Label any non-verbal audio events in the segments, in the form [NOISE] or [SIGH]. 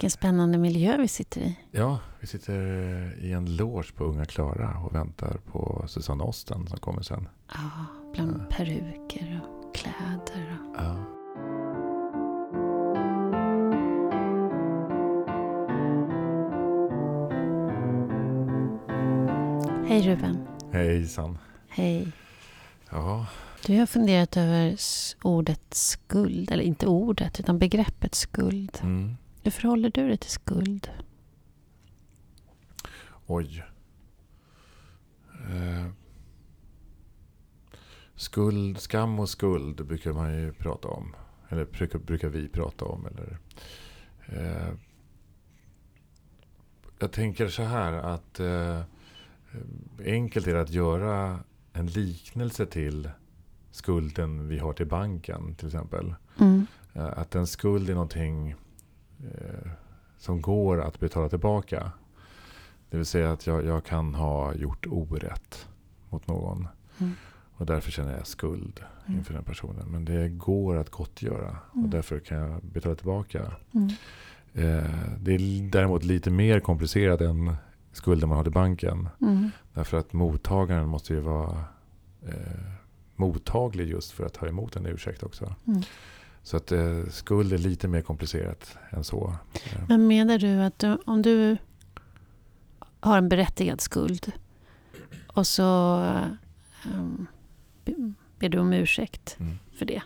Vilken spännande miljö vi sitter i. Ja, vi sitter i en loge på Unga Klara och väntar på Susanne Osten som kommer sen. Ja, bland ja. peruker och kläder. Och... Ja. Hej Ruben. Hejsan. Hej. Ja. Du har funderat över ordet skuld, eller inte ordet, utan begreppet skuld. Mm. Hur förhåller du dig till skuld? Oj. Eh. Skuld, skam och skuld brukar man ju prata om. Eller brukar, brukar vi prata om. Eller, eh. Jag tänker så här att eh, enkelt är det att göra en liknelse till skulden vi har till banken till exempel. Mm. Eh, att en skuld är någonting eh, som går att betala tillbaka. Det vill säga att jag, jag kan ha gjort orätt mot någon. Mm. Och därför känner jag skuld Mm. inför den personen. Men det går att gottgöra. Mm. Och därför kan jag betala tillbaka. Mm. Eh, det är däremot lite mer komplicerat än skulden man har till banken. Mm. Därför att mottagaren måste ju vara eh, mottaglig just för att ta emot en ursäkt också. Så att eh, skuld är lite mer komplicerat än så. Men menar du att du, om du har en berättigad skuld och så um, ber du om ursäkt Mm. för det.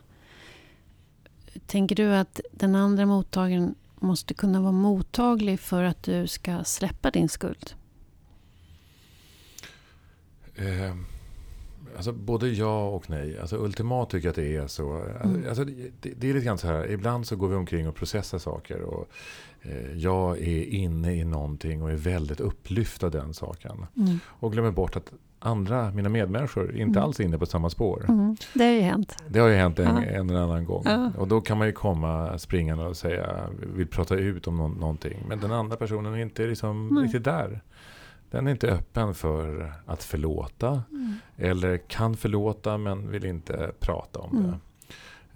Tänker du att den andra mottagaren måste kunna vara mottaglig för att du ska släppa din skuld? Eh, alltså både ja och nej. Alltså ultimat tycker jag att det är så. Alltså, Mm. alltså, det, det är lite grann så här. Ibland så går vi omkring och processar saker. Och, eh, jag är inne i någonting och är väldigt upplyft av den saken. Mm. Och glömmer bort att andra, mina medmänniskor, inte Mm. alls är inne på samma spår. Mm. Det har ju hänt. Det har ju hänt en, Ja. en eller annan gång. Ja. Och då kan man ju komma springande och säga, vill prata ut om nå- någonting. Men den andra personen är inte liksom Nej. riktigt där. Den är inte öppen för att förlåta. Mm. Eller kan förlåta men vill inte prata om Mm. det.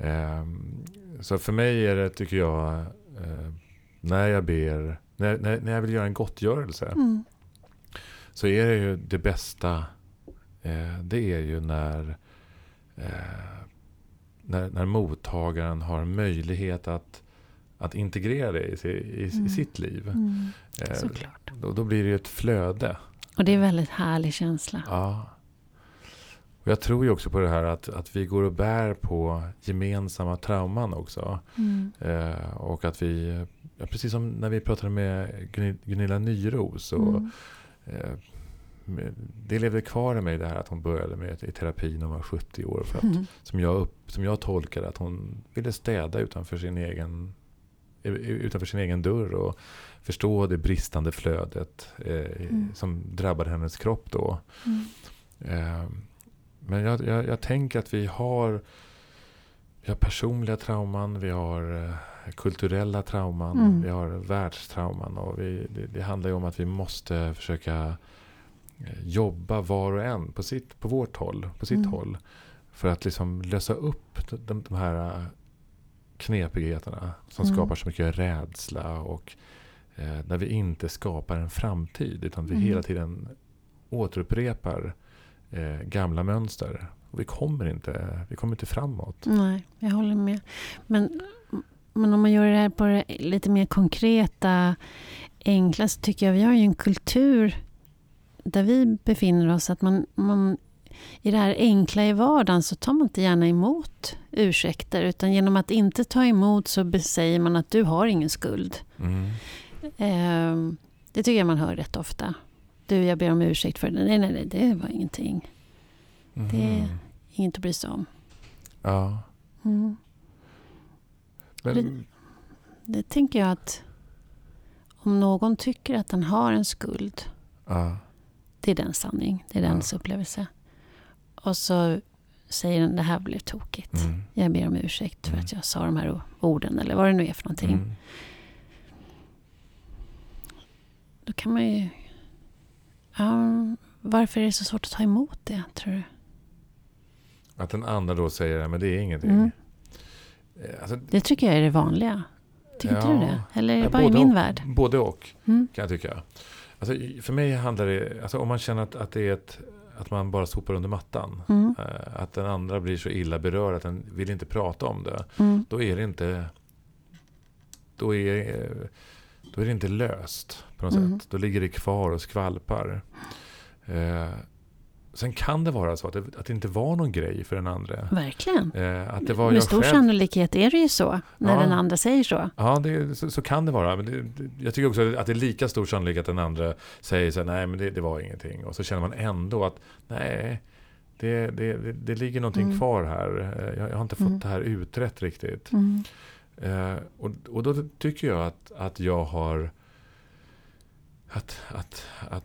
Ehm, så för mig är det, tycker jag, eh, när jag ber, när, när, när jag vill göra en gottgörelse. Mm. Så är det ju det bästa, eh, det är ju när, eh, när, när mottagaren har möjlighet att, att integrera det i, i, Mm. i sitt liv. Mm. Eh, Såklart. då, då blir det ju ett flöde. Och det är en väldigt härlig känsla. Ja. Och jag tror ju också på det här att, att vi går och bär på gemensamma trauman också. Mm. Eh, och att vi, ja, precis som när vi pratade med Gun- Gunilla Nyros. Och, Mm. eh, det levde kvar i mig det här att hon började med i terapi när hon var 70 år. För att, Mm. som, jag upp, som jag tolkade att hon ville städa utanför sin egen utanför sin egen dörr och förstå det bristande flödet eh, Mm. som drabbade hennes kropp då. Mm. Eh, men jag, jag, jag tänker att vi har, vi har personliga trauman, vi har eh, kulturella trauman, Mm. vi har världstrauman. Och vi, det, det handlar ju om att vi måste försöka eh, jobba var och en på, sitt, på vårt håll, på sitt Mm. håll. För att liksom lösa upp de, de här knepigheterna som Mm. skapar så mycket rädsla och eh, där vi inte skapar en framtid utan vi Mm. hela tiden återupprepar eh, gamla mönster. Och vi kommer inte, vi kommer inte framåt. Nej, jag håller med. Men, men om man gör det här på det lite mer konkreta, enkla, så tycker jag vi har ju en kultur där vi befinner oss, att man, man i det här enkla i vardagen så tar man inte gärna emot ursäkter, utan genom att inte ta emot så säger man att du har ingen skuld. Mm. Ehm, det tycker jag man hör rätt ofta. Du, jag ber om ursäkt för det. Nej, nej, nej, det var ingenting. Det- Mhm. Inget att bry sig om. Ja. Mm. Men, Det tänker jag att om någon tycker att den har en skuld, ja. det är den sanning, det är dens upplevelse. Och så säger den, det här blev tokigt. Mm. Jag ber om ursäkt för Mm. att jag sa de här orden, eller vad det nu är för någonting. Mm. Då kan man ju... Ja, varför är det så svårt att ta emot det, tror du? Att den andra då säger, men det är ingenting. Mm. Eh, Alltså, Det tycker jag är det vanliga. Tycker Ja. inte du det? Eller är det bara i min och. värld? Både och, Mm. kan jag tycka. Alltså, för mig handlar det, alltså, om man känner att, att det är ett, att man bara sopar under mattan. Mm. eh, Att den andra blir så illa berörd att den vill inte prata om det. Mm. Då är det inte, då är, då är det inte löst på något Mm. sätt. Då ligger det kvar och skvalpar. Eh, sen kan det vara så att det, att det inte var någon grej för den andra. Verkligen. Eh, att det var Med stor själv. sannolikhet är det ju så, när Ja. den andra säger så. Ja, det, så, så kan det vara. Men det, jag tycker också att det är lika stor sannolikhet att den andra säger så här, nej men det, det var ingenting. Och så känner man ändå att nej, det, det, det, det ligger någonting Mm. kvar här. Eh, Jag, jag har inte fått Mm. det här utrett riktigt. Mm. Eh, och, och då tycker jag att, att jag har att, att, att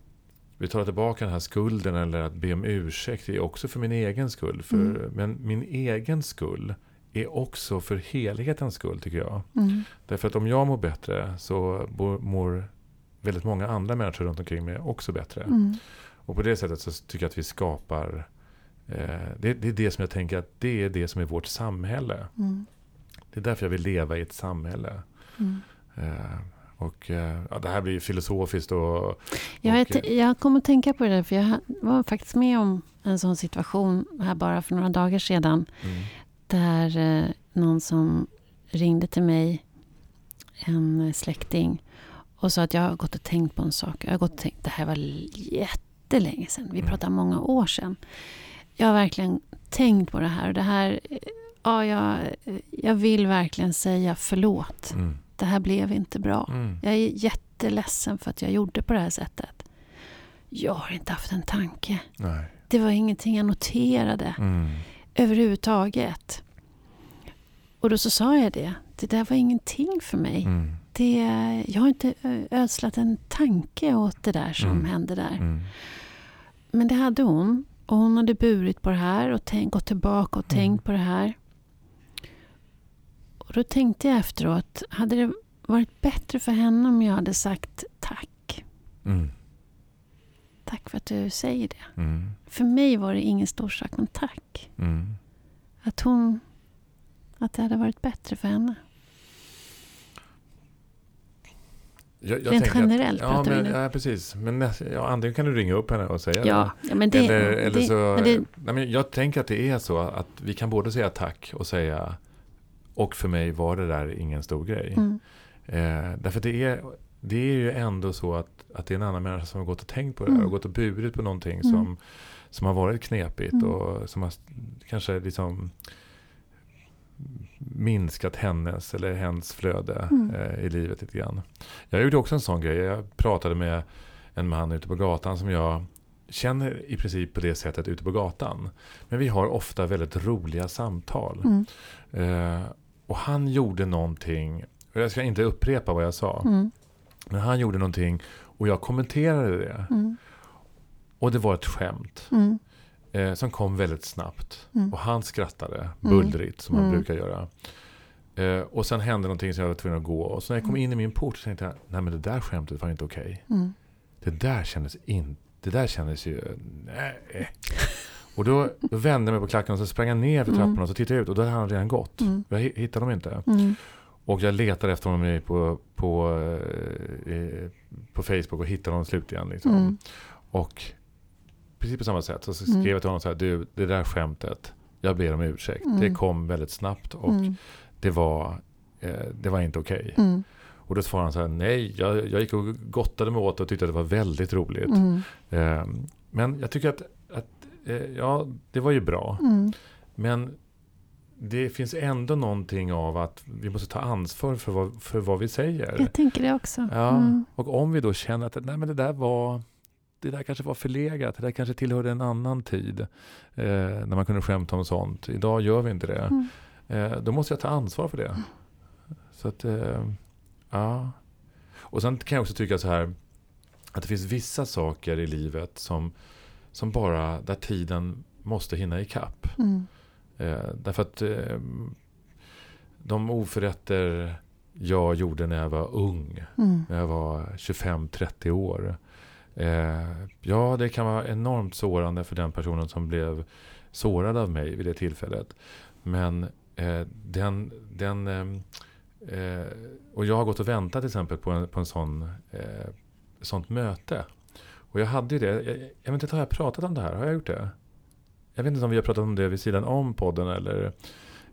betala tillbaka den här skulden eller att be om ursäkt är också för min egen skull. För, Mm. Men min egen skull är också för helighetens skull tycker jag. Mm. Därför att om jag mår bättre så mår väldigt många andra människor runt omkring mig också bättre. Mm. Och på det sättet så tycker jag att vi skapar eh, det, det är det som jag tänker att det är det som är vårt samhälle. Mm. Det är därför jag vill leva i ett samhälle. Mm. Eh, och eh, ja, det här blir filosofiskt och... Jag, och, jag kommer att tänka på det där, för jag var faktiskt med om en sån situation här bara för några dagar sedan. Mm, Där eh, någon som ringde till mig, en släkting, och sa att jag har gått och tänkt på en sak. Jag har gått och tänkt, det här var jättelänge sedan. Vi Mm. pratar många år sedan. Jag har verkligen tänkt på det här. Och det här eh, ja, jag, jag vill verkligen säga förlåt. mm, Det här blev inte bra. mm, Jag är jätteledsen för att jag gjorde på det här sättet. Jag har inte haft en tanke. nej. Det var ingenting jag noterade Mm, överhuvudtaget. Och då så sa jag det. Det där var ingenting för mig. mm, Det, jag har inte ö- ödslat en tanke åt det där som Mm. hände där. mm, Men det hade hon. Och hon hade burit på det här och tänkt, gått tillbaka och Mm. tänkt på det här. Och då tänkte jag efteråt, hade det varit bättre för henne om jag hade sagt tack? mm, Tack för att du säger det. mm, För mig var det ingen stor sak, men tack. mm. Att hon... Att det hade varit bättre för henne. Jag, jag Rent tänker att- generellt ja, pratar vi men, nu. Ja, precis. Men ja, antingen kan du ringa upp henne och säga det. Ja, ja men det... eller, eller det, så, men det nej, men jag tänker att det är så att vi kan både säga tack och säga och för mig var det där ingen stor grej. mm, Eh, därför det är, det är ju ändå så att, att det är en annan människa som har gått och tänkt på det här Mm. och gått och burit på någonting Mm. som, som har varit knepigt Mm. och som har kanske liksom minskat hennes eller hens flöde Mm. eh, i livet lite grann. Jag gjorde också en sån grej. Jag pratade med en man ute på gatan som jag känner i princip på det sättet ute på gatan. Men vi har ofta väldigt roliga samtal. mm, Eh, och han gjorde någonting, och jag ska inte upprepa vad jag sa, mm, men han gjorde någonting och jag kommenterade det. mm, Och det var ett skämt mm, eh, som kom väldigt snabbt. Mm. Och han skrattade bullrigt som han Mm. brukar göra. Eh, och sen hände någonting som jag var tvungen att gå. Och så när jag kom in i min port så tänkte jag, nej men det där skämtet var inte okej. mm. Det där kändes inte, det där kändes ju, nej. Och då, då vände jag mig på klacken och så sprang jag ner för Mm. trapporna och så tittade jag ut och då hade han redan gått. Mm. Jag hi- hittade honom inte. Mm. Och jag letade efter honom på, på, eh, på Facebook och hittade honom slutligen. Liksom. Mm. Och precis på samma sätt så skrev jag till honom så här, du det där skämtet, jag ber om ursäkt. Det kom väldigt snabbt och det, var, eh, det var inte okej. Mm. Och då svarade han så här, nej, jag, jag gick och gottade mig åt och tyckte att det var väldigt roligt. Mm. Eh, men jag tycker att, ja, det var ju bra. Mm. Men det finns ändå någonting av att vi måste ta ansvar för vad, för vad vi säger. Jag tänker det också. Ja, Mm. och om vi då känner att nej, men det där var det där kanske var förlegat, det där kanske tillhörde en annan tid. Eh, när man kunde skämta om sånt. Idag gör vi inte det. Mm. Eh, då måste jag ta ansvar för det. Så att, eh, ja. Och sen kan jag också tycka så här. Att det finns vissa saker i livet som, som bara, där tiden måste hinna ikapp. Mm. Eh, därför att eh, de oförrätter jag gjorde när jag var ung, Mm. när jag var 25-30 år. Eh, ja, det kan vara enormt sårande för den personen som blev sårad av mig vid det tillfället. Men eh, den, den, eh, eh, och jag har gått och väntat till exempel på en, på en sån, eh, sånt möte. Och jag hade ju det, jag, inte, har jag pratat om det här? Har jag gjort det? Jag vet inte om vi har pratat om det vid sidan om podden eller,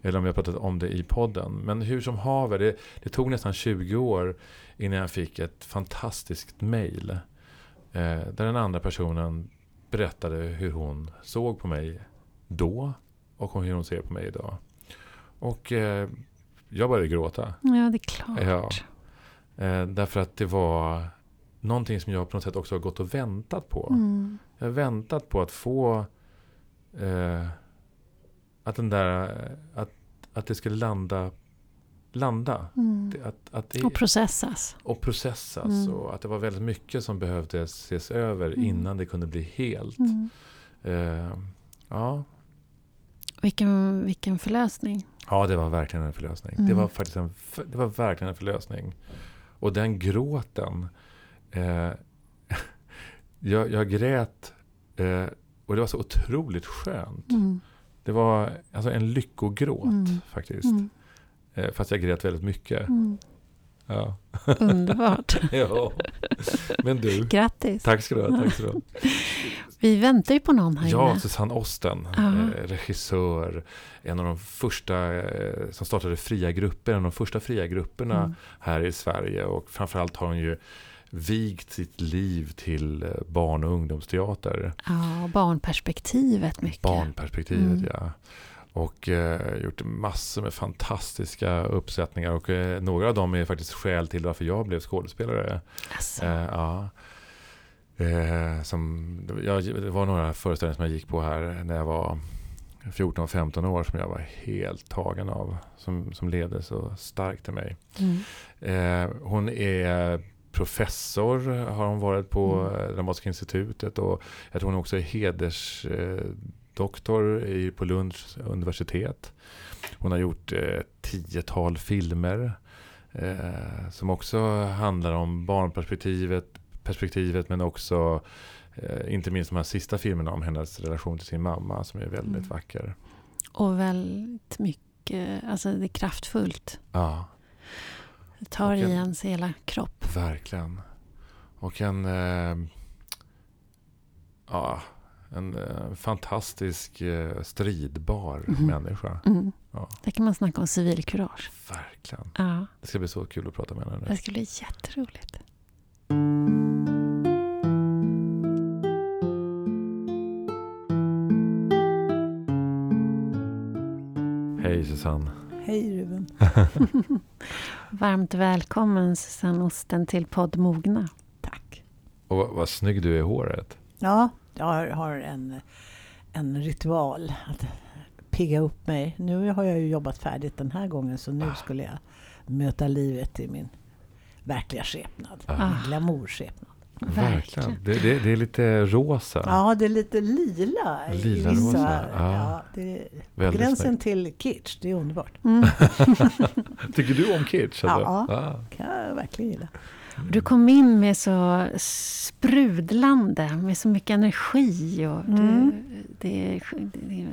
eller om vi har pratat om det i podden. Men hur som haver, det, det tog nästan 20 år innan jag fick ett fantastiskt mail. Eh, där den andra personen berättade hur hon såg på mig då och hur hon ser på mig idag. Och eh, jag började gråta. Ja, det är klart. Ja. Eh, därför att det var någonting som jag på något sätt också har gått och väntat på. Mm. Jag har väntat på att få eh, att den där, att, att det skulle landa, landa. Mm. Att, att det, Och processas. och processas. Mm. Och att det var väldigt mycket som behövde ses över Mm. innan det kunde bli helt. Mm. Eh, ja. Vilken, vilken förlösning. ja, det var verkligen en förlösning. Det Mm. var faktiskt en, det var verkligen en förlösning. Och den gråten. Eh, [LAUGHS] jag, jag grät eh, och det var så otroligt skönt. Mm. Det var alltså en lyckogråt Mm. faktiskt. Mm. Eh, fast jag grät väldigt mycket. Mm. Ja. [LAUGHS] Underbart. [LAUGHS] ja. Men du, Grattis. tack ska du ha. Tack ska du ha. Vi väntar ju på någon här Ja, inne. Susanne Osten, Ja. eh, regissör, en av de första eh, som startade fria grupper, en av de första fria grupperna Mm. här i Sverige. Och framförallt har hon ju vigt sitt liv till eh, barn och ungdomsteater. Ja, barnperspektivet mycket. Barnperspektivet, Mm. ja. Och eh, gjort massor med fantastiska uppsättningar. Och eh, några av dem är faktiskt skäl till varför jag blev skådespelare. Alltså. Eh, ja. Eh, som, jag, det var några föreställningar som jag gick på här när jag var 14-15 år som jag var helt tagen av. Som, som ledde så starkt till mig. Mm. Eh, hon är professor, har hon varit på Mm. mm. Dramatiska institutet. Och jag tror hon också är hedersdoktor eh, på Lunds universitet. Hon har gjort eh, tiotal filmer. Eh, som också handlar om barnperspektivet perspektivet men också eh, inte minst de här sista filmerna om hennes relation till sin mamma som är väldigt Mm. vacker. Och väldigt mycket, alltså det är kraftfullt. Ja, Det tar i en- ens hela kropp. verkligen. Och en, eh, ja, en eh, fantastisk eh, stridbar Mhm. människa. Mm. Ja. Där kan man snacka om civilkurage. Verkligen. Ja, Det ska bli så kul att prata med henne nu. det skulle bli jätteroligt. Hej Susanne. Hej. [LAUGHS] Varmt välkommen Susanne Osten till podd Mogna. Tack. Och vad, vad snygg du är i håret. Ja, jag har, en, en ritual att pigga upp mig. Nu har jag ju jobbat färdigt den här gången så nu skulle jag möta livet i min verkliga skepnad. Ah. Min glamourskepnad. Verkligen. Det, det, det är lite rosa. Ja, det är lite lila. i Lila vissa- rosa, ja. Ja, det är gränsen snyggt. till kitsch, det är underbart. Mm. [LAUGHS] Tycker du om kitsch? Alltså? Ja. Ah. kan jag verkligen gilla. Du kom in med så sprudlande, med så mycket energi och Mm. du, det, är,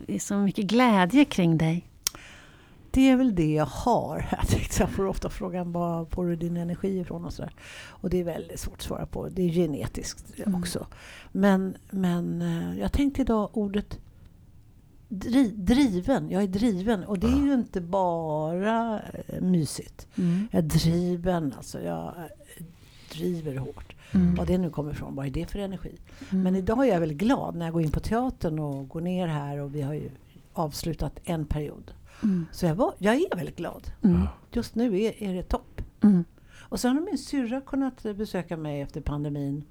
det är så mycket glädje kring dig. Det är väl det jag har. [LAUGHS] Jag, får ofta frågan var får du din energi ifrån och sådär. Och det är väldigt svårt att svara på. Det är genetiskt Mm. också. Men, men eh, jag tänkte idag ordet dri, driven. Jag är driven. Och det är ju inte bara eh, mysigt. Mm. Jag är driven, alltså jag eh, driver hårt. Mm. Vad det nu kommer ifrån, vad är det för energi? Mm. Men idag är jag väldigt glad när jag går in på teatern och går ner här och vi har ju avslutat en period. Mm. Så jag, var, jag är väldigt glad. Mm. Just nu är, är det topp. Mm. Och sen har min syrra kunnat besöka mig efter pandemin.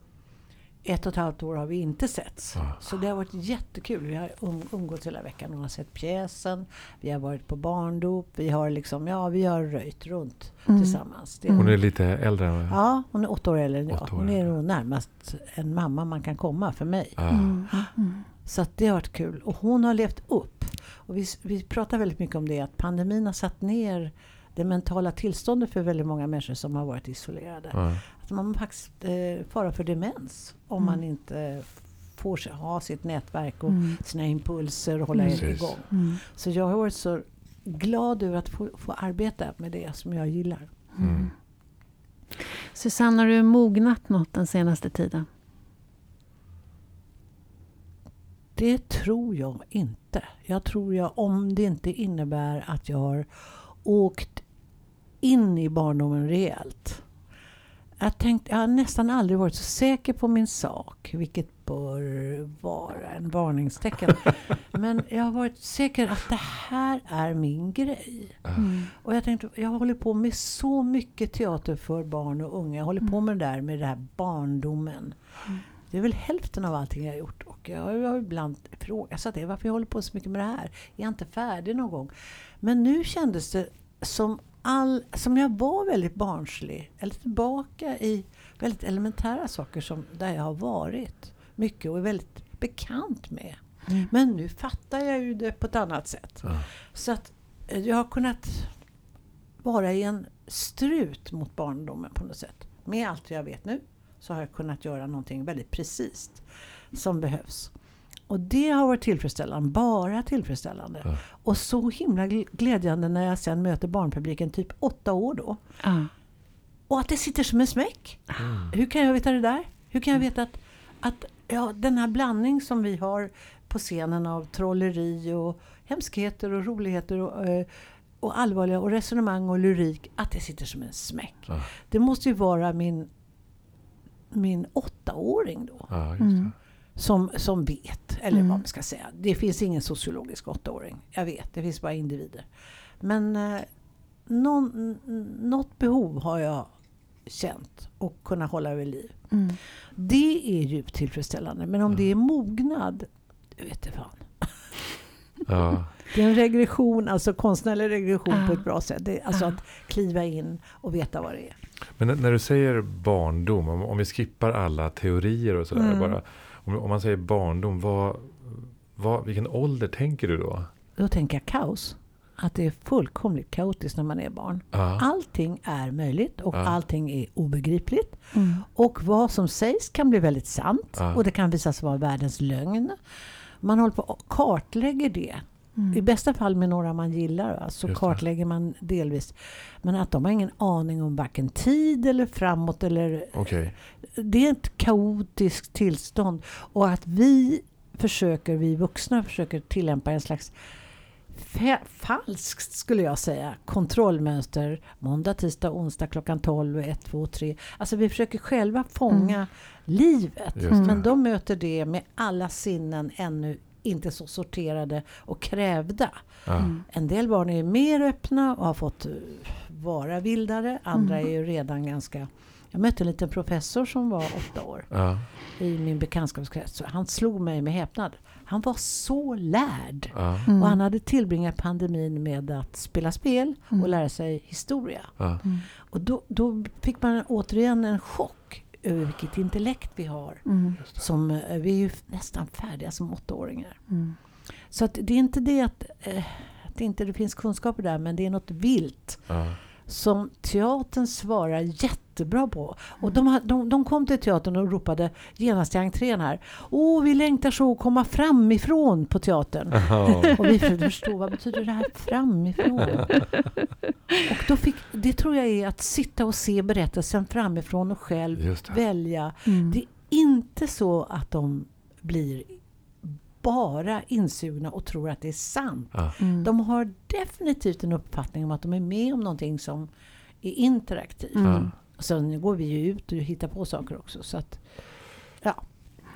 Ett och ett halvt år har vi inte setts. Ah. Så det har varit jättekul. Vi har um, umgåtts hela veckan. Hon har sett pjäsen. Vi har varit på barndop. Vi har liksom, ja vi har röjt runt Mm. tillsammans. Det. Hon är lite äldre än Ja, hon är åtta år äldre än jag. Hon är nog närmast en mamma man kan komma för mig. Mm. Mm. Så det har varit kul. Och hon har levt upp. Och vi, vi pratar väldigt mycket om det, att pandemin har satt ner det mentala tillståndet för väldigt många människor som har varit isolerade. Ja. Att man faktiskt eh, fara för demens om Mm. man inte får ha sitt nätverk och Mm. sina impulser och hålla Mm. Precis. igång. Mm. Så jag har varit så glad över att få, få arbeta med det som jag gillar. Mm. Susanne, har du mognat något den senaste tiden? Det tror jag inte. Jag tror jag, om det inte innebär att jag har åkt in i barndomen rejält. Jag, tänkt, jag har nästan aldrig varit så säker på min sak, vilket bör vara en varningstecken. [LAUGHS] Men jag har varit säker att det här är min grej. Mm. Och jag tänkte, jag håller på med så mycket teater för barn och unga. Jag håller på med det där med det här barndomen. Mm. Det är väl hälften av allting jag har gjort. Och jag har ibland ifrågasatt det. Varför jag håller på så mycket med det här? Är jag inte färdig någon gång? Men nu kändes det som, all, som jag var väldigt barnslig. Eller tillbaka i väldigt elementära saker som, där jag har varit mycket och är väldigt bekant med. Mm. Men nu fattar jag ju det på ett annat sätt. Ja. Så att eh, jag har kunnat vara i en strut mot barndomen på något sätt. Med allt jag vet nu så har jag kunnat göra någonting väldigt precis som behövs. Och det har varit tillfredsställande, bara tillfredsställande. Ja. Och så himla gl- glädjande när jag sen möter barnpubliken, typ åtta år då. Ja. Och att det sitter som en smäck. Mm. Hur kan jag veta det där? Hur kan jag veta att, att ja, den här blandning som vi har på scenen av trolleri och hemskheter och roligheter och, eh, och allvarliga och resonemang och lyrik, att det sitter som en smäck. Ja. Det måste ju vara min, min åttaåring då. Ja, just det. Mm. Som, som vet, eller Mm. vad man ska säga. Det finns ingen sociologisk åttaåring. Jag vet, det finns bara individer. Men eh, någon, något behov har jag känt och kunna hålla vid liv. Mm. Det är djupt tillfredsställande. Men om det är mognad, det vet jag fan. Ja. Det är en regression, alltså konstnärlig regression Ja. på ett bra sätt. Det alltså Ja. att kliva in och veta vad det är. Men när- när du säger barndom, om, om vi skippar alla teorier och sådär Mm. bara. Om, om man säger barndom, vad, vad, vilken ålder tänker du då? Då tänker jag kaos. Att det är fullkomligt kaotiskt när man är barn. Ja. Allting är möjligt och Ja. allting är obegripligt. Mm. Och vad som sägs kan bli väldigt sant och det kan visa sig vara världens lögn. Man håller på och kartlägger det. I Mm. bästa fall med några man gillar va, så Just det. kartlägger man delvis. Men att de har ingen aning om varken tid eller framåt eller Okej. det är ett kaotiskt tillstånd. Och att vi försöker, vi vuxna försöker tillämpa en slags falskt skulle jag säga kontrollmönster. Måndag, tisdag, onsdag klockan 12, 1, 2, 3. Alltså vi försöker själva fånga livet. Just det. Men de möter det med alla sinnen ännu inte så sorterade och krävda. Mm. En del barn är mer öppna och har fått eh, vara vildare. Andra Mm. är ju redan ganska... Jag mötte en liten professor som var åtta år Ja. i min bekantskapskrets. Så Han slog mig med häpnad. Han var så lärd. Ja. Mm. Och han hade tillbringat pandemin med att spela spel Mm. och lära sig historia. Ja. Mm. Och då, då fick man återigen en chock över vilket intellekt vi har. Mm. Som, eh, vi är ju nästan färdiga som åttaåringar. Mm. Så att det är inte det att, eh, att det inte finns kunskaper där, men det är något vilt Ja. som teatern svarar jättebra på. Och de, ha- de, de kom till teatern och ropade genast i entrén här. Åh, vi längtar så att komma framifrån på teatern. Ja. Och vi förstå, vad betyder det här framifrån? [LAUGHS] Och då fick, det tror jag är att sitta och se berättelsen framifrån och själv välja. Mm. Det är inte så att de blir bara insugna och tror att det är sant. Ja. Mm. De har definitivt en uppfattning om att de är med om någonting som är interaktivt. Mm. Ja. Sen går vi ju ut och hittar på saker också. Så att, ja.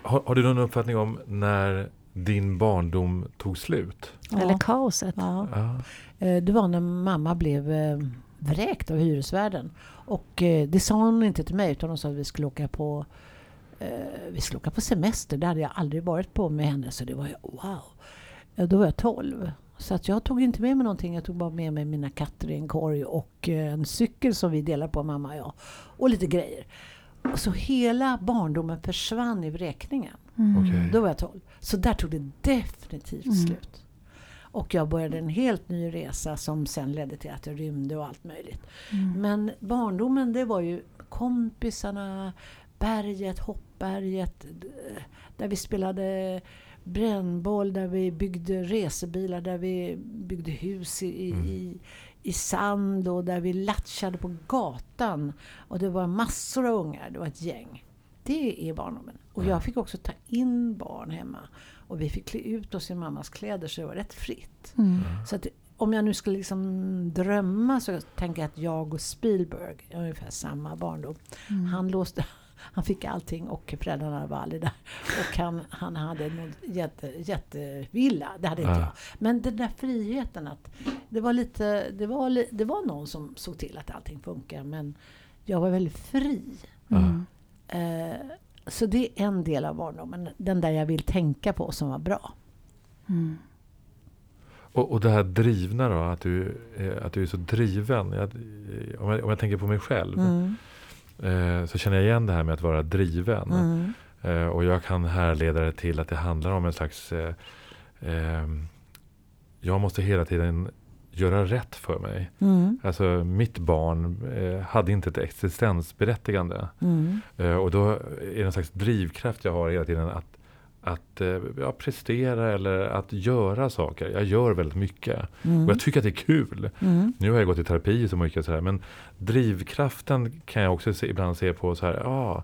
Har, har du någon uppfattning om när din barndom tog slut? Eller kaoset. ja. Ja. Eh, Det var när mamma blev eh, vräkt av hyresvärden. Och eh, det sa hon inte till mig utan hon sa att vi skulle åka på vi skulle åka på semester. Det hade jag aldrig varit på med henne. Så det var ju wow. Då var jag 12. Så att jag tog inte med mig någonting. Jag tog bara med mig mina katter i en korg och eh, en cykel som vi delar på mamma och jag. Och lite grejer. Så hela barndomen försvann i vräkningen. Mm. Då var jag 12. Så där tog det definitivt Mm. slut. Och jag började en helt ny resa som sen ledde till att jag rymde och allt möjligt. Mm. Men barndomen det var ju kompisarna, berget, hoppberget, där vi spelade brännboll, där vi byggde resebilar, där vi byggde hus i, i, Mm. i, i sand och där vi latchade på gatan. Och det var massor av ungar, det var ett gäng. Det är barndomen. Och jag fick också ta in barn hemma. Och vi fick klä ut oss i mammas kläder så det var rätt fritt. Mm. Så att om jag nu skulle liksom drömma så tänker jag att jag och Spielberg ungefär samma barndom. Mm. Han låste han fick allting och föräldrarna var aldrig där. Och han, han hade en jätte, jättevilla, det hade inte Ja. jag. Men den där friheten att det var lite, det var, det var någon som såg till att allting funkar men jag var väldigt fri. Mm. Eh, så det är en del av barndomen, den där jag vill tänka på som var bra. Mm. Och, och det här drivna då, att du, eh, att du är så driven. Jag, om, jag, om jag tänker på mig själv Mm. Eh, så känner jag igen det här med att vara driven. Mm. Eh, och jag kan härleda det till att det handlar om en slags... Eh, ehm, jag måste hela tiden göra rätt för mig. Mm. Alltså mitt barn eh, hade inte ett existensberättigande. Mm. Eh, och då är det en slags drivkraft jag har hela tiden att, att eh, ja, prestera eller att göra saker. Jag gör väldigt mycket. Mm. Och jag tycker att det är kul. Mm. Nu har jag gått i terapi så mycket så här, men drivkraften kan jag också se, ibland se på så här, ja.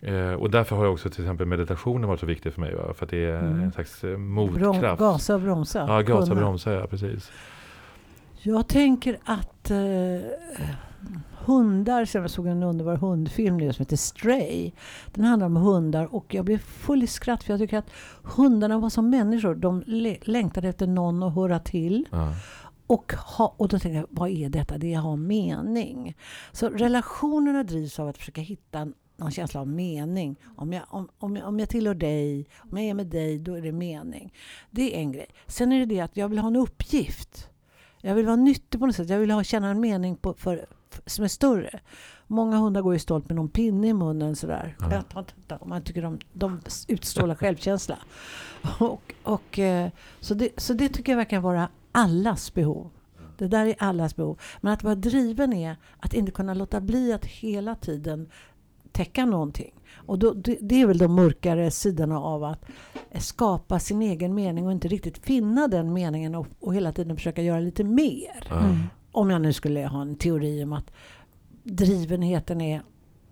Eh, och därför har jag också till exempel meditationen varit så viktig för mig. Va? För att det är Mm. en slags eh, Brom, motkraft. gasa och bromsa. Ja, gasa och bromsa, ja precis. Jag tänker att eh, hundar, jag såg en underbar hundfilm nu som heter Stray. Den handlar om hundar och jag blev full i skratt för jag tycker att hundarna var som människor. De längtade efter någon att höra till. Ja. Och, ha, och då tänker jag, vad är detta? Det är att ha mening. Så relationerna drivs av att försöka hitta någon känsla av mening. Om jag, om, om, jag, om jag tillhör dig, om jag är med dig, då är det mening. Det är en grej. Sen är det det att jag vill ha en uppgift. Jag vill vara nyttig på något sätt. Jag vill ha, känna en mening på, för, som är större. Många hundar går ju stolt med någon pinne i munnen sådär. Tar- Man tycker de, de utstrålar självkänsla. [LAUGHS] Och, och, eh, så, det, så det tycker jag verkar vara allas behov. Det där är allas behov. Men att vara driven är att inte kunna låta bli att hela tiden täcka någonting. Och då, det, det är väl de mörkare sidorna av att skapa sin egen mening och inte riktigt finna den meningen och, och hela tiden försöka göra lite mer. Mm. Om jag nu skulle ha en teori om att drivenheten är...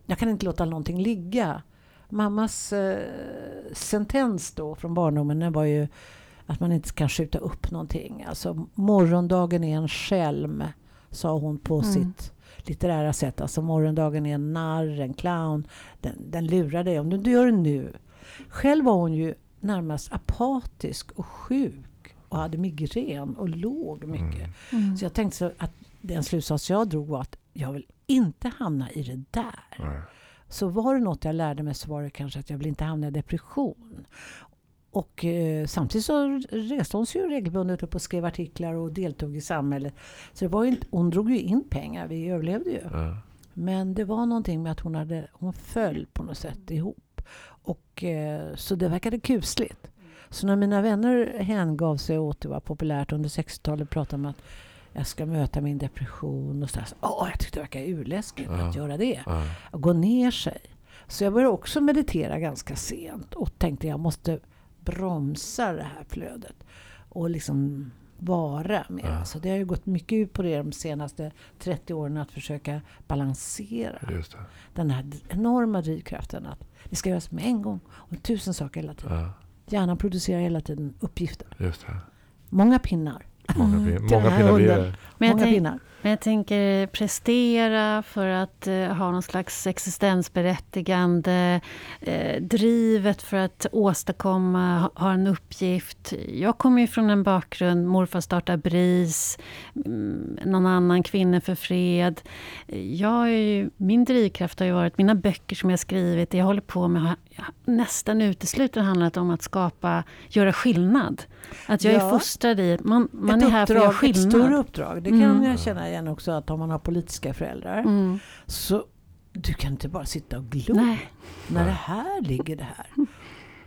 Jag kan inte låta någonting ligga. Mammas eh, sentens då från barndomen var ju att man inte kan skjuta upp någonting. Alltså morgondagen är en skälm, sa hon på Mm. sitt litterära sätt. Alltså morgondagen är en narr, en clown. Den, den lurar dig om du inte gör det nu. Själv var hon ju närmast apatisk och sjuk och hade migrän och låg mycket. Mm. Mm. Så jag tänkte så att den slutsats jag drog var att jag vill inte hamna i det där. Ja. Så var det något jag lärde mig så var det kanske att jag vill inte hamna i depression. Och eh, samtidigt så reste hon sig ju regelbundet upp och skrev artiklar och deltog i samhället. Så det var ju inte, hon drog ju in pengar, vi överlevde ju. Ja. Men det var någonting med att hon, hade, hon föll på något sätt ihop. Och, eh, så det verkade kusligt. Så när mina vänner hängav sig åt det var populärt under 60-talet prata om att jag ska möta min depression och så, där. Åh, jag tyckte det verkade urläskigt Ja. att göra det. Ja. Att gå ner sig. Så jag började också meditera ganska sent och tänkte jag måste bromsa det här flödet och liksom vara med. Ja. Så det har ju gått mycket ut på det de senaste 30 åren att försöka balansera den här enorma drivkraften att det ska göras med en gång och tusen saker hela tiden. Ja. Hjärnan producerar hela tiden uppgifter. Just det. Många pinnar. Många, pin- [LAUGHS] många pinnar blir hunden. det. Men jag Många tänk- pinnar. Men jag tänker prestera för att eh, ha någon slags existensberättigande. Eh, drivet för att åstadkomma, ha, ha en uppgift. Jag kommer ju från en bakgrund, morfar startade BRIS, mm, någon annan Kvinnor för fred. Jag är ju, min drivkraft har ju varit, mina böcker som jag skrivit, det jag håller på med har nästan uteslutande handlat om att skapa, göra skillnad. Att jag är Ja. fostrad i, man, man är här för att göra uppdrag, ett skillnad. större uppdrag. Det kan Mm. jag känna igen också att om man har politiska föräldrar Mm. så du kan inte bara sitta och glo Nej. när det här ligger det här.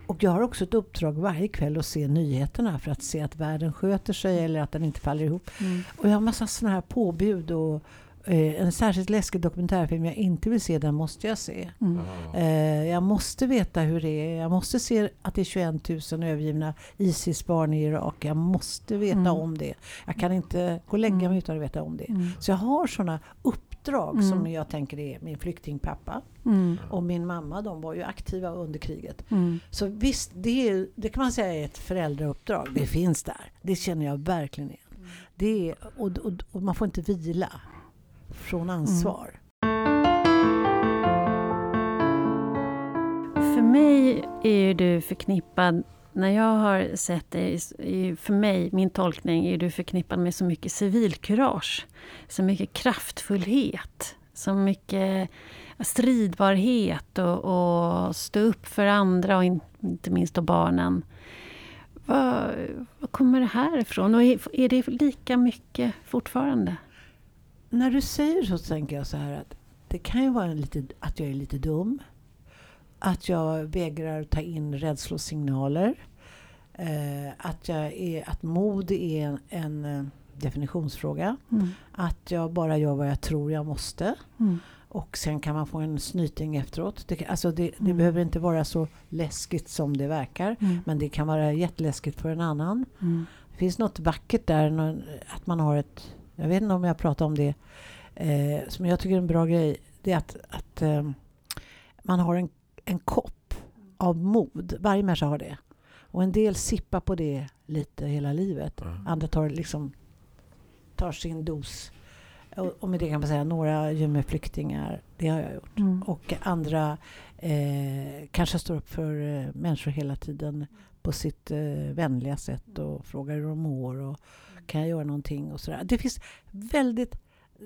Och jag har också ett uppdrag varje kväll att se nyheterna för att se att världen sköter sig eller att den inte faller ihop. Mm. Och jag har massa sådana här påbud och, Eh, en särskilt läskig dokumentärfilm jag inte vill se, den måste jag se. Mm. Eh, jag måste veta hur det är. Jag måste se att det är 21 000 övergivna Isis-barn i Irak. Jag måste veta Mm. om det. Jag kan inte gå och lägga mig Mm. utan att veta om det. Mm. Så jag har sådana uppdrag Mm. som jag tänker är min flyktingpappa Mm. och min mamma. De var ju aktiva under kriget. Mm. Så visst, det, är, det kan man säga är ett föräldrauppdrag. Det finns där. Det känner jag verkligen igen. Det är, och, och, och man får inte vila från ansvar. För mig är ju du förknippad, när jag har sett dig, för mig, min tolkning, är du förknippad med så mycket civilkurage. Så mycket kraftfullhet, så mycket stridbarhet och, och stå upp för andra och in, inte minst då barnen. Vad kommer det här ifrån? Och är, är det lika mycket fortfarande? När du säger så tänker jag så här att det kan ju vara en lite, att jag är lite dum. Att jag vägrar ta in rädslosignaler. Eh, att, jag är, att mod är en, en eh, definitionsfråga. Mm. Att jag bara gör vad jag tror jag måste. Mm. Och sen kan man få en snyting efteråt. Det, alltså det, det Mm. behöver inte vara så läskigt som det verkar. Mm. Men det kan vara jätteläskigt för en annan. Mm. Det finns något vackert där, att man har ett... Jag vet inte om jag pratar om det, eh, som jag tycker är en bra grej. Det är att, att eh, man har en, en kopp av mod. Varje människa har det. Och en del sippar på det lite hela livet. Ja. Andra tar, liksom, tar sin dos. Och, och med det kan man säga, några gömmer flyktingar. Det har jag gjort. Mm. Och andra eh, kanske står upp för eh, människor hela tiden på sitt eh, vänliga sätt och frågar hur de mår och kan jag göra någonting och sådär. Det finns väldigt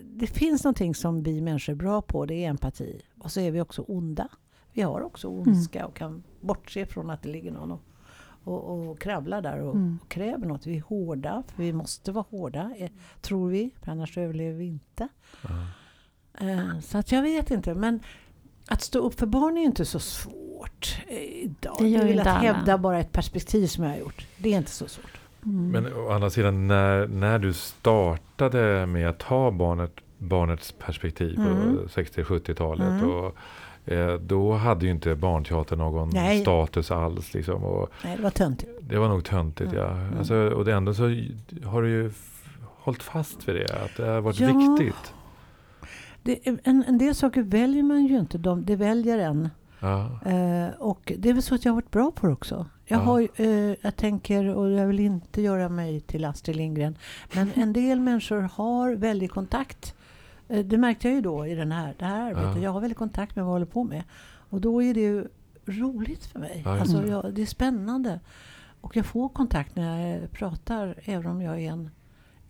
det finns någonting som vi människor är bra på, det är empati. Och så är vi också onda. Vi har också ondska och kan bortse från att det ligger någon och, och, och kravlar där och, Mm. och kräver något. Vi är hårda, för vi måste vara hårda, eh, tror vi, för annars överlever vi inte. Ja. Eh, Så att jag vet inte. Men att stå upp för barn är inte så svårt eh, idag. Det gör väl inte att alla. hävda bara ett perspektiv som jag har gjort. Det är inte så svårt. Mm. Men å andra sidan, när, när du startade med att ta barnet, barnets perspektiv Mm. på 60-70-talet. Mm. Och, eh, då hade ju inte barnteater någon Nej. status alls. Liksom, och Nej, det var töntigt. det var nog töntigt, Mm. ja. Mm. Alltså, och det ändå så har du ju hållit fast vid det, att det har varit Ja. viktigt. Det, en, en del saker väljer man ju inte. De, det väljer en. Ja. Eh, och det är väl så att jag har varit bra på det också. Jag, Ja. har, eh, jag tänker, och jag vill inte göra mig till Astrid Lindgren, men en del människor har väldigt kontakt. Eh, det märkte jag ju då i den här, det här arbetet. Ja. Jag har väldigt kontakt med vad jag håller på med. Och då är det ju roligt för mig. Ja, alltså, det. jag, det är spännande. Och jag får kontakt när jag eh, pratar, även om jag är en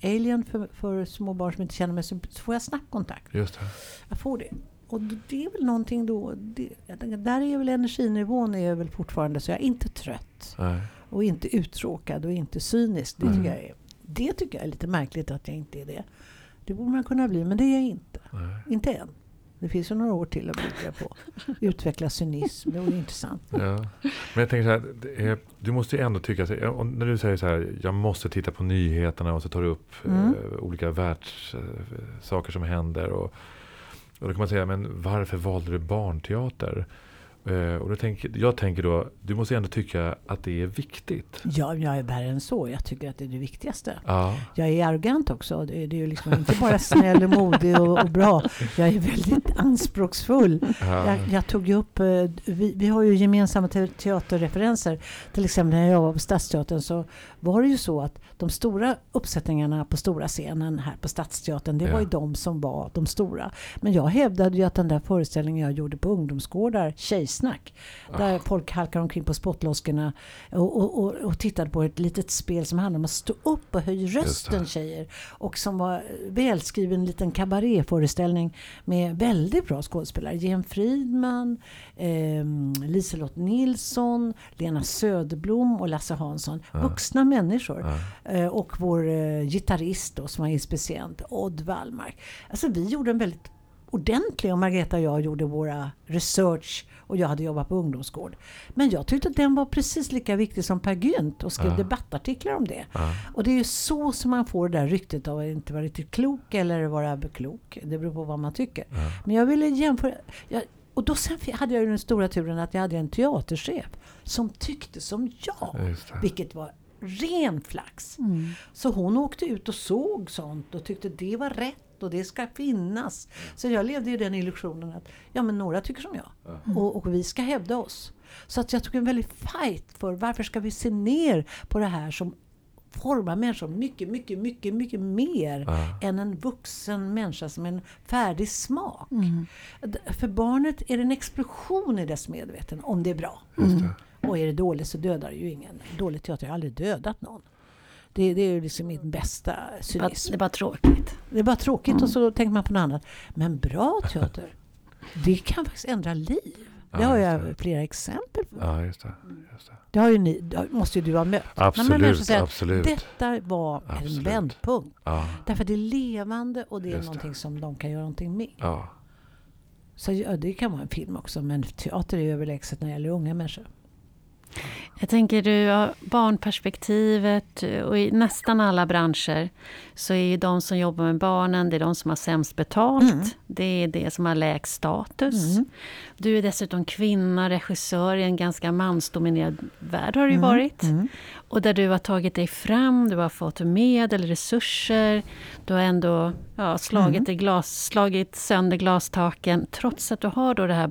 alien för, för små barn som inte känner mig, så får jag snackkontakt. Just det. Jag får det. Och det är väl någonting då, det, jag tänker, där är väl energinivån är väl fortfarande så jag är inte trött Nej. och inte uttråkad och inte cynisk. Det, Mm. tycker, jag är, det tycker jag är lite märkligt att jag inte är det. Det borde man kunna bli, men det är jag inte. Nej. Inte än. Det finns ju några år till att bygga på. Utveckla cynism, det vore intressant. Ja. Men jag tänker så här, är, du måste ju ändå tycka, så- när du säger så här, jag måste titta på nyheterna och så tar du upp Mm. eh, olika världssaker som händer. Och, och då kan man säga, men varför valde du barnteater? Eh, och då tänker, jag tänker då, du måste ändå tycka att det är viktigt. Ja, jag är värre än så. Jag tycker att det är det viktigaste. Ja, Jag är arrogant också. Det är, det är ju liksom inte bara snäll och modig och, och bra. Jag är väldigt anspråksfull. ja, Jag, jag tog ju upp, eh, vi, vi har ju gemensamma te- teaterreferenser. Till exempel när jag var på Stadsteatern så var det ju så att de stora uppsättningarna på stora scenen här på Stadsteatern, det Ja. var ju de som var de stora. Men jag hävdade ju att den där föreställningen jag gjorde på ungdomsgårdar, Tjejsnack, där folk halkar omkring på spottloskorna och, och, och, och tittade på ett litet spel som handlar om att stå upp och höja rösten tjejer. Och som var välskriven liten kabaréföreställning med väldigt bra skådespelare. Jen Fridman, eh, Liselott Nilsson, Lena Söderblom och Lasse Hansson. Ja. Vuxna människor. ja. Eh, och vår eh, gitarrist då, som var inspicient, Odd Wallmark. Alltså vi gjorde en väldigt ordentlig och Margareta och jag gjorde våra research och jag hade jobbat på ungdomsgård. Men jag tyckte att den var precis lika viktig som Per Gynt och skrev Ja. debattartiklar om det. Ja. Och det är ju så som man får det där ryktet av att inte vara riktigt klok eller vara klok. Det beror på vad man tycker. Ja. Men jag ville jämföra. Jag, och då sen hade jag ju den stora turen att jag hade en teaterchef som tyckte som jag. Vilket var ren flax. Så hon åkte ut och såg sånt och tyckte det var rätt och det ska finnas. Så jag levde i den illusionen att ja, men några tycker som jag. Och, och vi ska hävda oss. Så att jag tog en väldig fight för varför ska vi se ner på det här som formar människor mycket, mycket, mycket, mycket mer Ja. än en vuxen människa som en färdig smak. Mm. För barnet är det en explosion i dess medvetande om det är bra. Just det. Och är det dåligt så dödar det ju ingen. Dålig teater har aldrig dödat någon. Det, det är ju liksom mitt bästa Det cynism. det var tråkigt. Det är bara tråkigt och så tänker man på något annat. Men bra teater, det kan faktiskt ändra liv. Det Ja, har jag det. flera exempel på. Ja, just det. Just det. Det har ju ni, det måste ju du ha mött. Absolut, säger att absolut. Detta var en Absolut. vändpunkt. Ja, Därför att det är levande och det är Just det. någonting som de kan göra någonting med. ja. Så ja, det kan vara en film också, men teater är överlägset när det gäller unga människor. Jag tänker du, har barnperspektivet och i nästan alla branscher så är ju de som jobbar med barnen, det är de som har sämst betalt. Mm. Det är det som har lägst status. Mm. Du är dessutom kvinna, regissör i en ganska mansdominerad värld har det ju Mm. varit. Mm. Och där du har tagit dig fram, du har fått medel, resurser. Du har ändå ja, slagit, Mm. glas, slagit sönder glastaken trots att du har då det här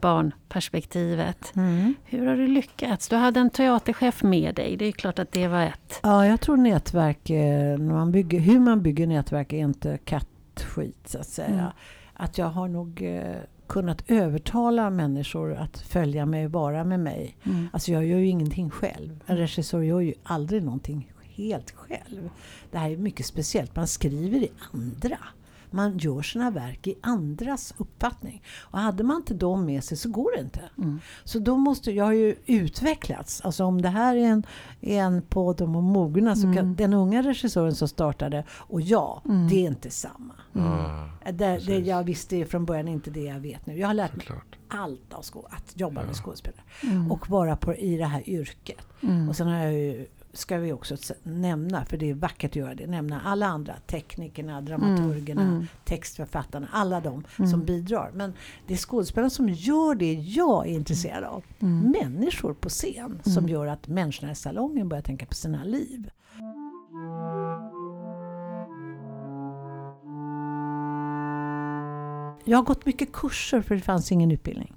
barnperspektivet. Mm. Hur har du lyckats? Du hade en teaterchef med dig. Det är klart att det var ett. Ja, jag tror nätverk, eh, när man bygger, hur man bygger nätverk är inte kattskit så att säga. Mm. Att jag har nog eh, kunnat övertala människor att följa mig, vara med mig. Mm. Alltså jag gör ju ingenting själv. En regissör gör ju aldrig någonting helt själv. Det här är mycket speciellt. Man skriver i andra. Man gör sina verk i andras uppfattning. Och hade man inte dem med sig så går det inte. Mm. Så då måste jag har ju utvecklats. Alltså om det här är en, är en om att mogna så kan Mm. den unga regissören som startade och jag, Mm. det är inte samma. ja. Det, det Precis. jag visste från början inte det jag vet nu. Jag har lärt mig Såklart. allt av att jobba Ja. med skådespelare. Mm. Och vara på, i det här yrket. Mm. Och sen har jag ju, ska vi också nämna, för det är vackert att göra det, nämna alla andra. Teknikerna, dramaturgerna, Mm. textförfattarna, alla de Mm. som bidrar. Men det är skådespelarna som gör det jag är intresserad av. Mm. Människor på scen som Mm. gör att människorna i salongen börjar tänka på sina liv. Jag har gått mycket kurser för det fanns ingen utbildning.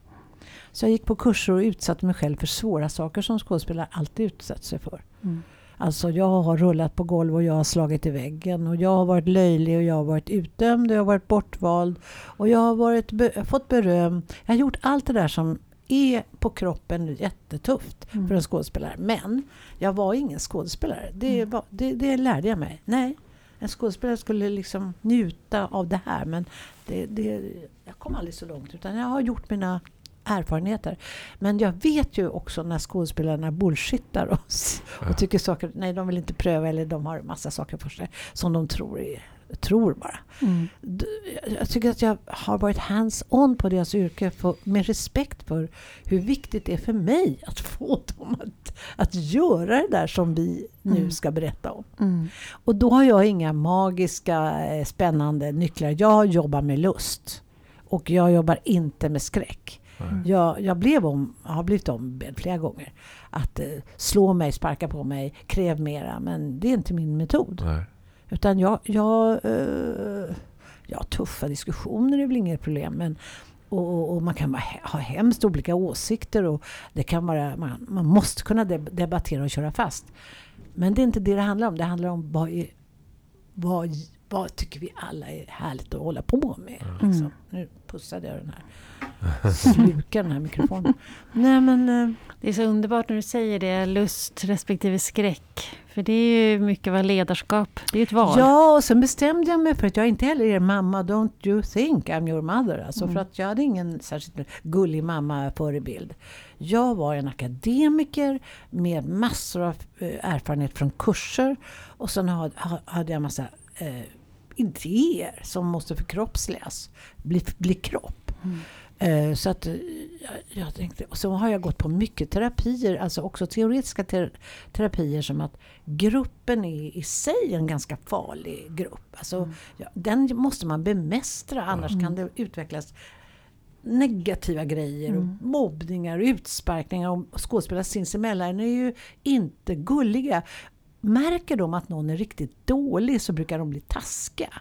Så jag gick på kurser och utsatte mig själv för svåra saker som skådespelare alltid utsatt sig för. Mm. Alltså jag har rullat på golv och jag har slagit i väggen och jag har varit löjlig och jag har varit utdömd och jag har varit bortvald och jag har varit be- fått beröm. Jag har gjort allt det där som är på kroppen jättetufft Mm. för en skådespelare. Men jag var ingen skådespelare. Det, Mm. var, det, det lärde jag mig. Nej, en skådespelare skulle liksom njuta av det här men det, det, jag kom aldrig så långt utan jag har gjort mina erfarenheter. Men jag vet ju också när skådespelarna bullshittar oss Ja. och tycker saker, nej de vill inte pröva eller de har massa saker för sig som de tror, är, tror bara. Mm. Jag tycker att jag har varit hands-on på deras yrke för, med respekt för hur viktigt det är för mig att få dem att, att göra det där som vi nu Mm. ska berätta om. Mm. Och då har jag inga magiska eh, spännande nycklar. Jag jobbar med lust. Och jag jobbar inte med skräck. Nej. Jag, jag blev om, har blivit ombedd flera gånger. Att eh, slå mig, sparka på mig, kräv mera. Men det är inte min metod. Nej. Utan jag, jag, eh, ja, tuffa diskussioner är väl inget problem. Men, och, och, och man kan ha hemskt olika åsikter. Och det kan vara, man, man måste kunna deb- debattera och köra fast. Men det är inte det det handlar om. Det handlar om vad, vad, vad tycker vi alla är härligt att hålla på med. Mm. Liksom. Nu pussade jag den här. Slukar den här mikrofonen. [LAUGHS] Nej men... eh, Det är så underbart när du säger det, lust respektive skräck. För det är ju mycket vad ledarskap, det är ett val. Ja, och sen bestämde jag mig för att jag inte heller är mamma. Don't you think I'm your mother. Alltså Mm. för att jag hade ingen särskilt gullig mamma förebild. Jag var en akademiker med massor av eh, erfarenhet från kurser. Och sen ha- ha- hade jag massa eh, idéer som måste förkroppsligas, bli, bli kropp. Mm. Eh, så att eh, jag, tänkte, och så har jag gått på mycket terapier, alltså också teoretiska ter, terapier som att gruppen är i sig en ganska farlig grupp. Alltså, Mm. ja, den måste man bemästra annars kan det utvecklas negativa grejer och Mm. mobbningar och utsparkningar och skådespelare sinsemellan är ju inte gulliga. Märker de att någon är riktigt dålig så brukar de bli taskiga.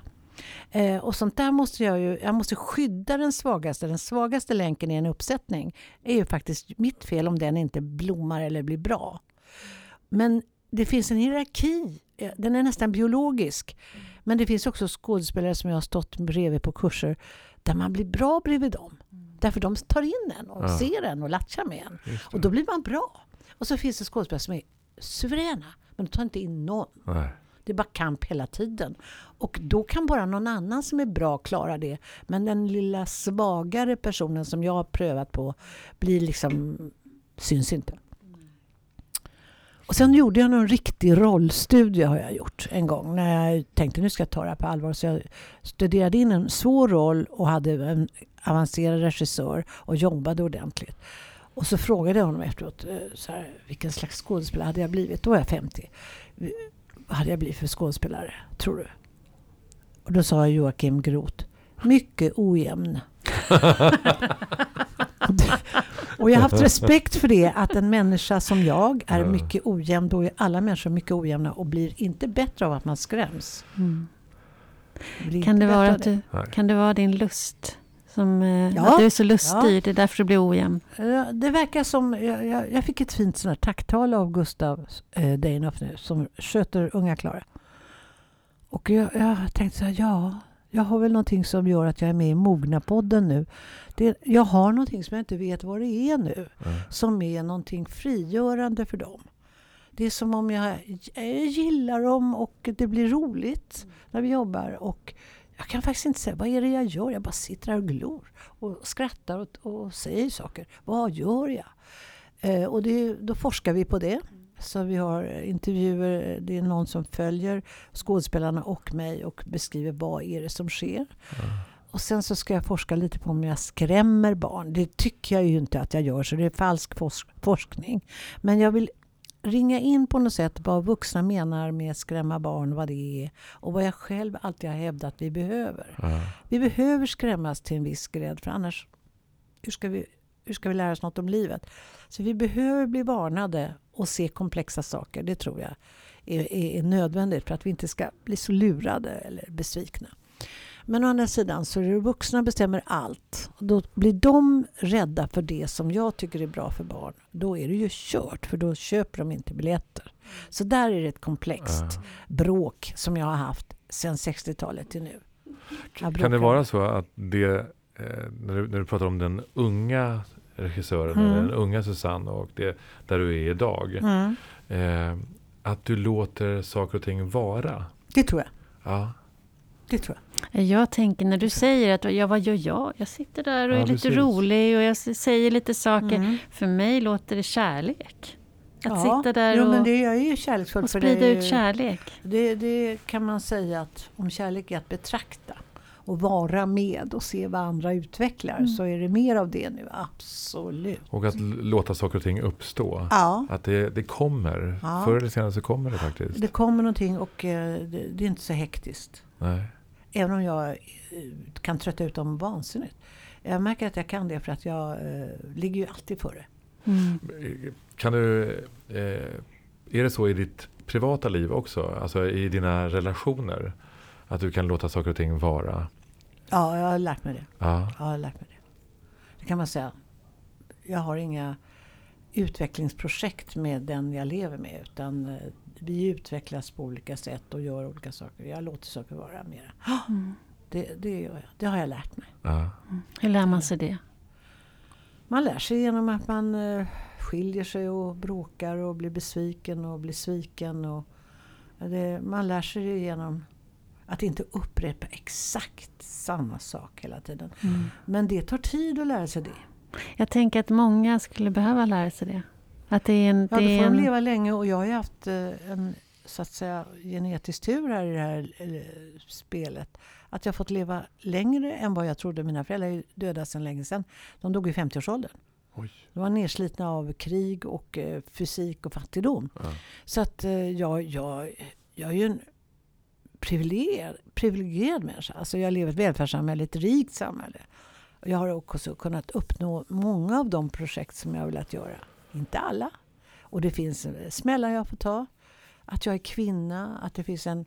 Eh, och sånt där måste jag ju, jag måste skydda den svagaste. Den svagaste länken i en uppsättning är ju faktiskt mitt fel om den inte blommar eller blir bra. Men det finns en hierarki, eh, den är nästan biologisk. Men det finns också skådespelare som jag har stått bredvid på kurser där man blir bra bredvid dem. Därför de tar in en och Ja. ser en och latchar med en. Och då blir man bra. Och så finns det skådespelare som är suveräna. Men de tar inte in någon. Nej. Det är bara kamp hela tiden. Och då kan bara någon annan som är bra klara det. Men den lilla svagare personen som jag har prövat på blir liksom, syns inte. Och sen gjorde jag någon riktig rollstudie har jag gjort en gång. När jag tänkte nu ska jag ta det här på allvar. Så jag studerade in en svår roll och hade en avancerad regissör och jobbade ordentligt. Och så frågade jag honom efteråt, eh, så här, vilken slags skådespelare hade jag blivit? Då var jag 50. Vad hade jag blivit för skådespelare, tror du? Och då sa Joakim Groth, mycket ojämn. [LAUGHS] Och det- jag har haft respekt för det, att en människa som jag är mycket ojämn. Då är alla människor mycket ojämna och blir inte bättre av att man skräms. Mm. Kan, det vara av du, kan det vara din lust? Som, eh, Ja. Att du är så lustig, det är därför du blir ojämn. Ja, Det verkar som, jag, jag, jag fick ett fint sånt här tacktal av Gustav eh, Deinhoff nu som sköter Unga Klara. Och jag, jag tänkte så här, ja, jag har väl någonting som gör att jag är med i Mogna-podden nu. Det, jag har någonting som jag inte vet vad det är nu. Nej. Som är någonting frigörande för dem. Det är som om jag, jag gillar dem och det blir roligt när vi jobbar. Och jag kan faktiskt inte säga vad är det jag gör. Jag bara sitter här och glor och skrattar och, och säger saker. Vad gör jag? Eh, och det, då forskar vi på det. Så vi har intervjuer, det är någon som följer skådespelarna och mig och beskriver vad är det som sker. Och sen så ska jag forska lite på om jag skrämmer barn. Det tycker jag ju inte att jag gör, så det är falsk forsk- forskning. Men jag vill ringa in på något sätt vad vuxna menar med skrämma barn, vad det är och vad jag själv alltid har hävdat vi behöver. Ja. Vi behöver skrämmas till en viss grädd för annars hur ska, vi, hur ska vi lära oss något om livet? Så vi behöver bli varnade och se komplexa saker. Det tror jag är, är, är nödvändigt för att vi inte ska bli så lurade eller besvikna. Men å andra sidan så är det vuxna bestämmer allt. Då blir de rädda för det som jag tycker är bra för barn. Då är det ju kört för då köper de inte biljetter. Så där är det ett komplext Ja. bråk som jag har haft sedan 60-talet till nu. Kan det vara så att det, eh, när, du, när du pratar om den unga regissören, Mm. den unga Susanne och det, där du är idag. Mm. Eh, att du låter saker och ting vara. Det tror jag. Ja, Det tror jag. Jag tänker när du säger att ja, vad gör jag? Jag sitter där och Ja, är lite precis. rolig och jag säger lite saker. Mm. För mig låter det kärlek. Att Ja, sitta där jo, men och, det, jag är ju kärleksfull och för sprida det. är ut kärlek. Det, det kan man säga att om kärlek är att betrakta och vara med och se vad andra utvecklar Mm. så är det mer av det nu, absolut. och att låta saker och ting uppstå. Ja, Att det, det kommer. Ja. Förr eller senare så kommer det faktiskt. det kommer någonting och eh, det, det är inte så hektiskt. Nej. Även om jag eh, kan trötta ut dem vansinnigt. Jag märker att jag kan det för att jag eh, ligger ju alltid före. Mm. Kan du, eh, är det så i ditt privata liv också? Alltså i dina relationer? Att du kan låta saker och ting vara? Ja, jag har lärt mig det. Ja. Ja, jag har lärt mig det. Det kan man säga. Jag har inga utvecklingsprojekt med den jag lever med. Utan vi utvecklas på olika sätt och gör olika saker. Jag låter saker vara mera. Mm. Det, det gör jag. Det har jag lärt mig. ja. Hur lär man sig det? Man lär sig genom att man eh, skiljer sig och bråkar och blir besviken och blir sviken. Och det, man lär sig det genom att inte upprepa exakt samma sak hela tiden. Mm. Men det tar tid att lära sig det. Jag tänker att många skulle behöva lära sig det. Att det är en... Ja, då får de leva länge och jag har ju haft eh, en så att säga genetisk tur här i det här spelet. Att jag fått leva längre än vad jag trodde. Mina föräldrar är döda sedan länge sedan. De dog i 50-årsåldern. Oj. De var nedslitna av krig och eh, fysik och fattigdom. Ja. Så att eh, jag, jag, jag är ju en privilegierad, privilegierad människa. Alltså jag lever i ett välfärdssamhälle, ett rikt samhälle. Och jag har också kunnat uppnå många av de projekt som jag har velat göra. Inte alla. Och det finns eh, smällar jag får ta. Att jag är kvinna, att det finns en,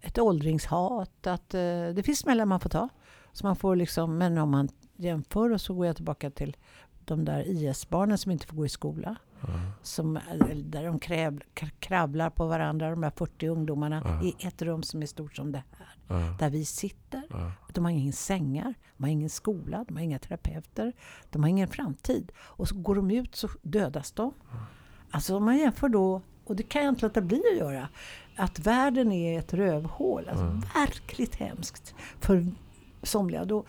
ett åldringshat. Att, eh, det finns smällar man får ta. Så man får liksom, men om man jämför och så går jag tillbaka till de där IS-barnen som inte får gå i skola. Ja. Som, där de kräv, k- kravlar på varandra, de här 40 ungdomarna, Ja. i ett rum som är stort som det här. Ja. Där vi sitter. Ja. De har ingen sängar, de har ingen skola, de har inga terapeuter, de har ingen framtid. Och så går de ut så dödas de. Alltså om man jämför då, och det kan jag inte låta bli att göra, att världen är ett rövhål. Alltså Mm. verkligt hemskt för somliga. Då,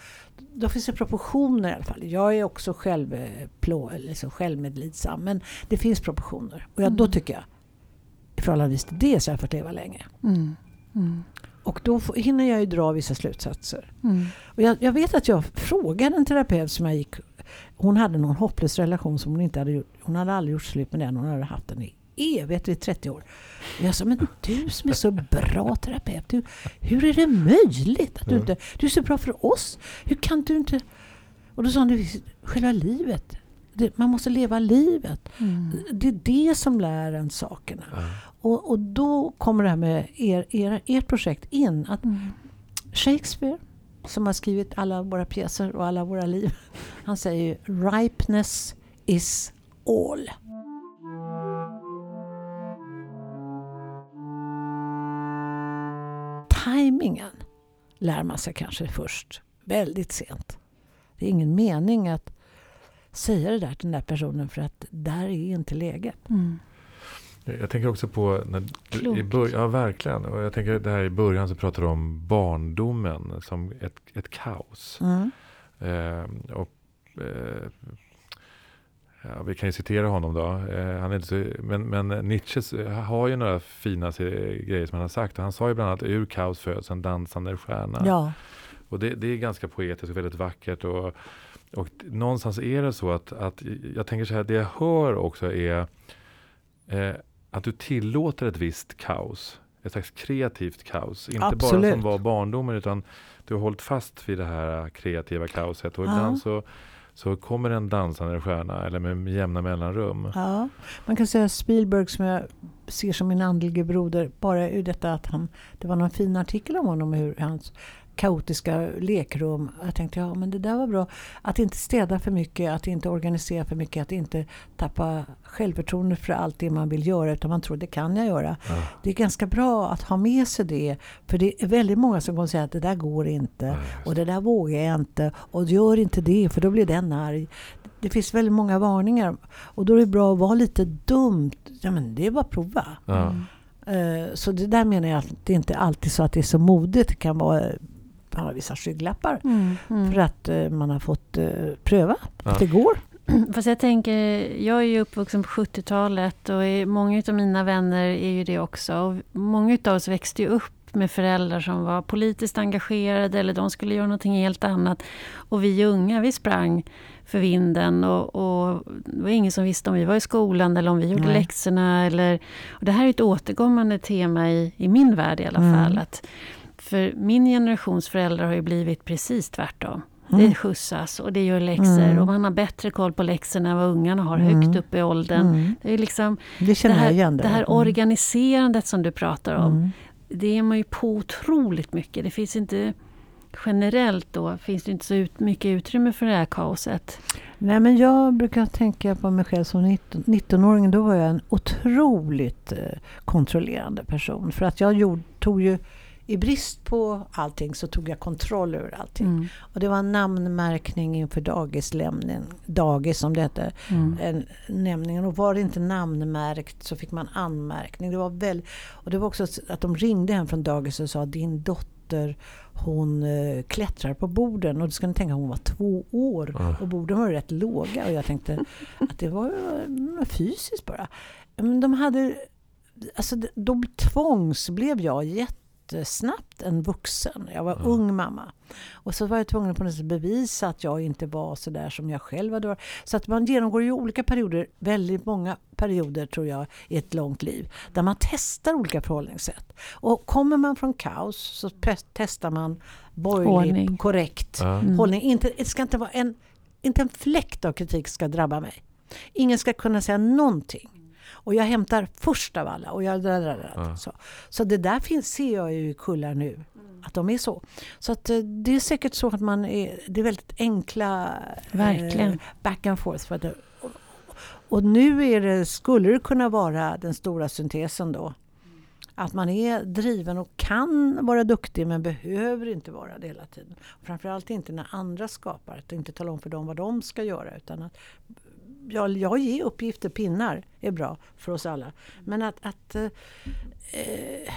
då finns det proportioner i alla fall. Jag är också själv, eh, plå, liksom självmedlidsam, men det finns proportioner. Och jag, då Mm. tycker jag, i förhållande till det så har jag fått leva länge. Mm. Mm. Och då får, hinner jag ju dra vissa slutsatser. Mm. Och jag, jag vet att jag frågade en terapeut som jag gick... Hon hade någon hopplös relation som hon inte hade gjort. Hon hade aldrig gjort slut med den. Hon hade haft den i evighet, i 30 år. Och jag sa, men du som är så bra terapeut. Du, hur är det möjligt? att du, inte, du är så bra för oss. Hur kan du inte... Och då sa hon, själva livet. Det, man måste leva livet. Mm. Det är det som lär en sakerna. Ja. Och, och då kommer det här med er, er, ert projekt in. Att Mm. Shakespeare, som har skrivit alla våra pjäser och alla våra liv, [LAUGHS] han säger ju ripeness is all. Timingen lär man sig kanske först, väldigt sent. Det är ingen mening att säga det där till den där personen för att där är inte läget. Mm. Jag tänker också på, när, du- i bör, ja verkligen. Och jag tänker det här i början så pratade du om barndomen som ett, ett kaos. Mm. Eh, och, eh, ja, vi kan ju citera honom då. Eh, han är inte så, men, men Nietzsche har ju några fina grejer som han har sagt. Han sa ju bland annat ur kaos föds en dansande stjärna. Ja. Och det, det är ganska poetiskt och väldigt vackert. Och, och någonstans är det så att, att jag tänker så här, det jag hör också är eh, att du tillåter ett visst kaos. Ett slags kreativt kaos. Inte bara Absolut. som var barndomen utan du har hållit fast vid det här kreativa kaoset. Och Ja. ibland så, så kommer en dansande stjärna eller med jämna mellanrum. Ja, man kan säga Spielberg som jag ser som min andlige broder, bara ur detta att han, det var någon fin artikel om honom, hur hans kaotiska lekrum. Jag tänkte, ja men det där var bra. Att inte städa för mycket, att inte organisera för mycket, att inte tappa självförtroende för allt det man vill göra, utan man tror det kan jag göra. Ja. Det är ganska bra att ha med sig det, för det är väldigt många som kommer säga att det där går inte. Ja, Och det där vågar jag inte. Och gör inte det för då blir den arg. Det finns väldigt många varningar. Och då är det bra att vara lite dumt. Ja men det är bara att prova. Ja. Eh, Så det där menar jag att det inte alltid så att det är så modigt. Det kan vara man har vissa skygglappar. Mm. Mm. För att eh, man har fått eh, pröva Ja. att det går. [CLEARS THROAT] Fast jag tänker, jag är ju uppvuxen på 70-talet och många av mina vänner är ju det också. Och många av oss växte ju upp med föräldrar som var politiskt engagerade eller de skulle göra någonting helt annat. Och vi unga, vi sprang för vinden och, och det var ingen som visste om vi var i skolan eller om vi gjorde Nej. läxorna. Eller, och det här är ett återkommande tema i, i min värld i alla Mm. fall. Att för min generations föräldrar har ju blivit precis tvärtom. Mm. Det skjutsas och det gör läxor Mm. och man har bättre koll på läxorna än vad ungarna har Mm. högt upp i åldern. Mm. Det, är liksom, Det det, känner jag här, igen. det där. här Mm. organiserandet som du pratar om, Mm. det är man ju på otroligt mycket. Det finns inte generellt då, finns det inte så ut, mycket utrymme för det här kaoset. Nej, men jag brukar tänka på mig själv som 19 19-åring. Då var jag en otroligt eh, kontrollerande person. För att jag gjorde, tog ju, i brist på allting, så tog jag kontroll över allting. Mm. Och det var namnmärkning inför dagislämning, dagis som det hette. Mm. En, nämningen. Och var det inte namnmärkt så fick man anmärkning. Det var väl, och det var också att de ringde hem från dagis och sa din dotter hon eh, klättrar på borden. Och då ska ni tänka hon var två år. Ja. Och borden var rätt låga. Och jag tänkte [LAUGHS] att det var eh, fysiskt bara. Men de hade alltså, då tvångs blev jag jättesnabbt en vuxen. Jag var Ja. ung mamma. Och så var jag tvungen på något sätt bevisa att jag inte var så där som jag själv hade varit. Så att man genomgår ju olika perioder, väldigt många perioder tror jag, i ett långt liv. Där man testar olika förhållningssätt. Och kommer man från kaos så testar man borgerlig, Ordning. korrekt. Mm. hållning. Inte, det ska inte vara en, inte en fläkt av kritik ska drabba mig. Ingen ska kunna säga någonting. Och jag hämtar först av alla. Och jag, Ja. så. så det där finns, ser jag ju i kullar nu. Att de är så. Så att, eh, det är säkert så att man är, det är väldigt enkla Verkligen. eh, back and forth. För att, och, och nu är det, skulle det kunna vara den stora syntesen då. Att man är driven och kan vara duktig men behöver inte vara det hela tiden. Framförallt inte när andra skapar. Att inte tala om för dem vad de ska göra. Utan att jag, jag ger uppgifter, pinnar är bra för oss alla. Men att, att eh, eh,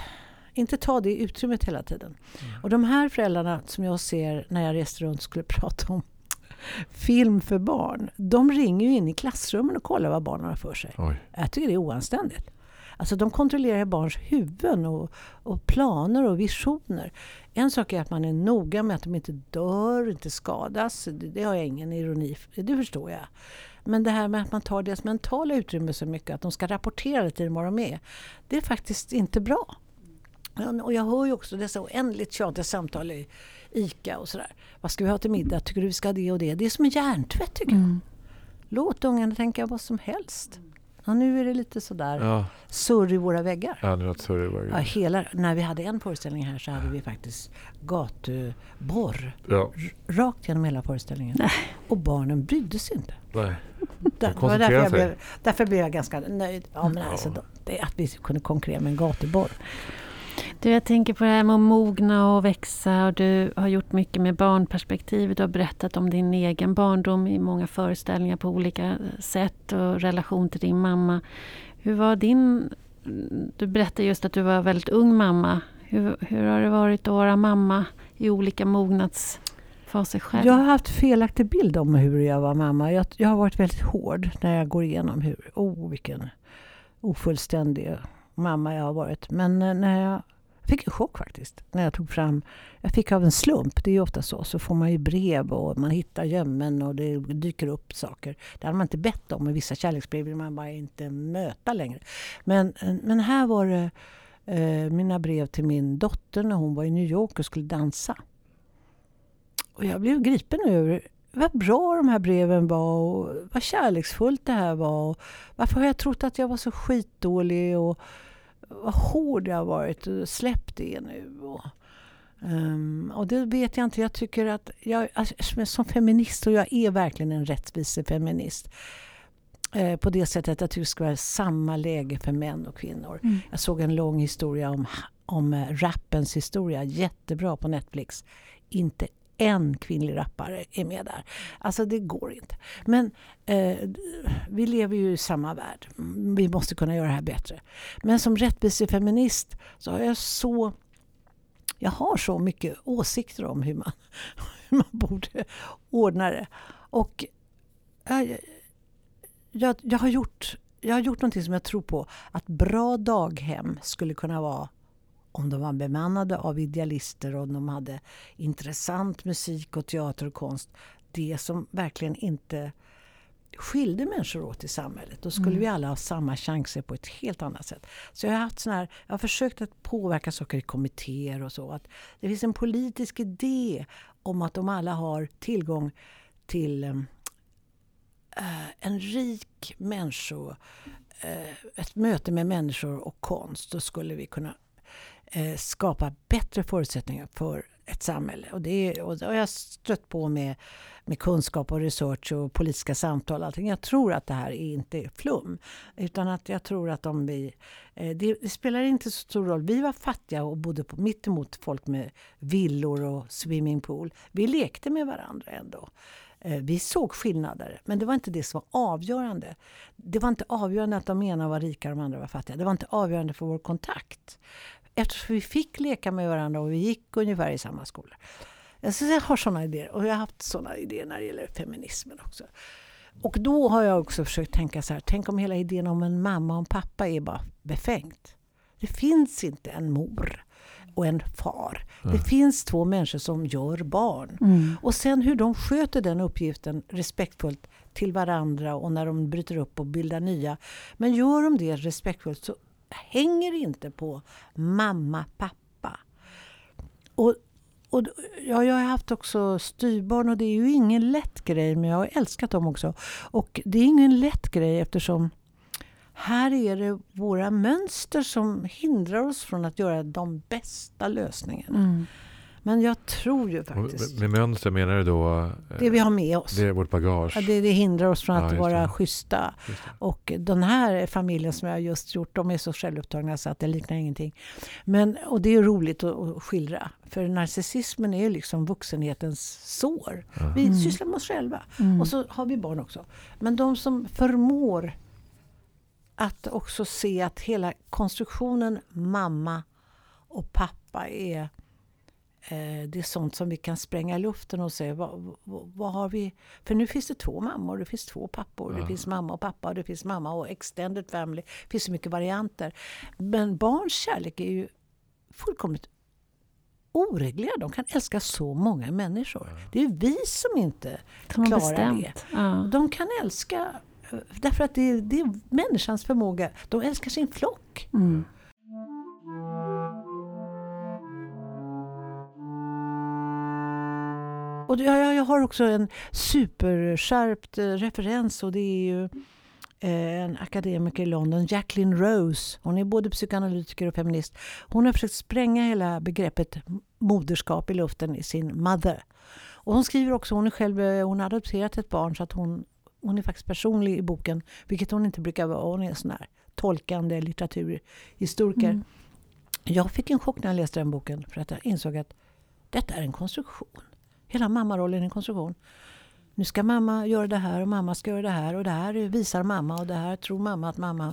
inte ta det utrymmet hela tiden. Och de här föräldrarna som jag ser när jag reste runt skulle [LAUGHS] prata om film för barn. De ringer ju in i klassrummen och kollar vad barnen har för sig. Oj. Jag tycker det är oanständigt. Alltså de kontrollerar barns huvuden och, och planer och visioner. En sak är att man är noga med att de inte dör, inte skadas. Det, det har jag ingen ironi för, det förstår jag. Men det här med att man tar deras mentala utrymme så mycket, att de ska rapportera hela tiden var de är. Det är faktiskt inte bra. Och jag hör ju också dessa oändligt tjatiga samtal i ICA och sådär. Vad ska vi ha till middag? Tycker du vi ska ha det och det? Det är som en hjärntvätt tycker jag. Mm. Låt ungarna tänka vad som helst. Ja, nu är det lite sådär Ja, surr i våra väggar. ja nu låter det Ja, bara... hela, när vi hade en föreställning här så hade vi faktiskt gatuborr Ja, rakt genom hela föreställningen. Nej. Och barnen brydde sig inte. nej. Där, det var koncentrerar därför, jag sig. blev, därför blev jag ganska nöjd. Ja, men Ja. alltså, då, det, att vi kunde konkurrera med en gatuborr. Du, jag tänker på det här med att mogna och växa och du har gjort mycket med barnperspektivet. Du har berättat om din egen barndom i många föreställningar på olika sätt och relation till din mamma. Hur var din... Du berättade just att du var väldigt ung mamma. Hur, hur har det varit att vara mamma i olika mognadsfaser själv? Jag har haft felaktig bild om hur jag var mamma. Jag, jag har varit väldigt hård när jag går igenom hur, oh vilken ofullständig mamma jag har varit. Men eh, när jag fick en chock faktiskt. När jag tog fram, jag fick av en slump, det är ju ofta så, så får man ju brev och man hittar gömmen och det dyker upp saker. Det hade man inte bett om, med vissa kärleksbrev vill man bara inte möta längre. Men, eh, men här var det eh, mina brev till min dotter när hon var i New York och skulle dansa. Och jag blev gripen över vad bra de här breven var och vad kärleksfullt det här var. Och varför har jag trott att jag var så skitdålig och vad hård jag har varit släpp det nu. Och, ehm, och det vet jag inte. Jag tycker att jag alltså, som feminist, och jag är verkligen en rättvisefeminist. Eh, på det sättet att jag tycker det ska vara samma läge för män och kvinnor. Mm. Jag såg en lång historia om, om rappens historia. Jättebra på Netflix. Inte en kvinnlig rappare är med där. Alltså det går inte. Men eh, vi lever ju i samma värld. Vi måste kunna göra det här bättre. Men som rättvisefeminist så har jag så jag har så mycket åsikter om hur man, [LAUGHS] hur man borde ordna det. Och jag, jag, jag, har gjort, jag har gjort någonting som jag tror på. Att bra daghem skulle kunna vara om de var bemannade av idealister och om de hade intressant musik och teater och konst. Det som verkligen inte skilde människor åt i samhället. Då skulle Mm. vi alla ha samma chanser på ett helt annat sätt. Så jag har, haft sån här, jag har försökt att påverka saker i kommittéer och så. Att det finns en politisk idé om att de alla har tillgång till eh, en rik människo, eh, ett möte med människor och konst. Då skulle vi kunna Eh, skapa bättre förutsättningar för ett samhälle. Och det, och det har jag stött på med, med kunskap och research och politiska samtal. Allting. Jag tror att det här är inte flum. Utan att jag tror att om vi... Eh, det, det spelar inte så stor roll. Vi var fattiga och bodde på, mitt emot folk med villor och swimmingpool. Vi lekte med varandra ändå. Eh, vi såg skillnader, men det var inte det som var avgörande. Det var inte avgörande att de ena var rika och de andra var fattiga. Det var inte avgörande för vår kontakt. Eftersom vi fick leka med varandra och vi gick ungefär i samma skola. Så jag har sådana idéer och jag har haft sådana idéer när det gäller feminismen också. Och då har jag också försökt tänka så här, tänk om hela idén om en mamma och en pappa är bara befängt. Det finns inte en mor och en far. Det finns två människor som gör barn. Mm. Och sen hur de sköter den uppgiften respektfullt till varandra och när de bryter upp och bildar nya. Men gör de det respektfullt så hänger inte på mamma, pappa. Och, och ja, jag har haft också styvbarn och det är ju ingen lätt grej men jag har älskat dem också. Och det är ingen lätt grej eftersom här är det våra mönster som hindrar oss från att göra de bästa lösningarna. Mm. Men jag tror ju Och faktiskt... Med mönster menar du då? eh, Det vi har med oss. Det är vårt bagage? Ja, det, det hindrar oss från Ja, att vara det. schyssta. Och den här familjen som jag har just gjort, de är så självupptagna så att det liknar ingenting. Men, och det är roligt att, att skildra. För narcissismen är ju liksom vuxenhetens sår. Ja. Vi Mm. sysslar med oss själva. Mm. Och så har vi barn också. Men de som förmår att också se att hela konstruktionen mamma och pappa är eh, det är sånt som vi kan spränga i luften och säga vad, vad, vad har vi? För nu finns det två mammor, det finns två pappor, det Ja. finns mamma och pappa, det finns mamma och extended family. Det finns så mycket varianter. Men barns kärlek är ju fullkomligt oreglerad. De kan älska så många människor. Det är vi som inte har klarar bestämt. Ja. de kan älska eh, därför att det är, det är människans förmåga. De älskar sin flock. Mm. Och jag, jag har också en superskärpt eh, referens och det är ju eh, en akademiker i London, Jacqueline Rose. Hon är både psykoanalytiker och feminist. Hon har försökt spränga hela begreppet moderskap i luften i sin Mother. Och hon skriver också, hon är själv, eh, hon har adopterat ett barn så att hon, hon är faktiskt personlig i boken, vilket hon inte brukar vara. Hon är en sån här tolkande litteraturhistoriker. Mm. Jag fick en chock när jag läste den boken för att jag insåg att detta är en konstruktion. Hela mammarollen är en konstruktion. Nu ska mamma göra det här och mamma ska göra det här och det här visar mamma och det här tror mamma att mamma...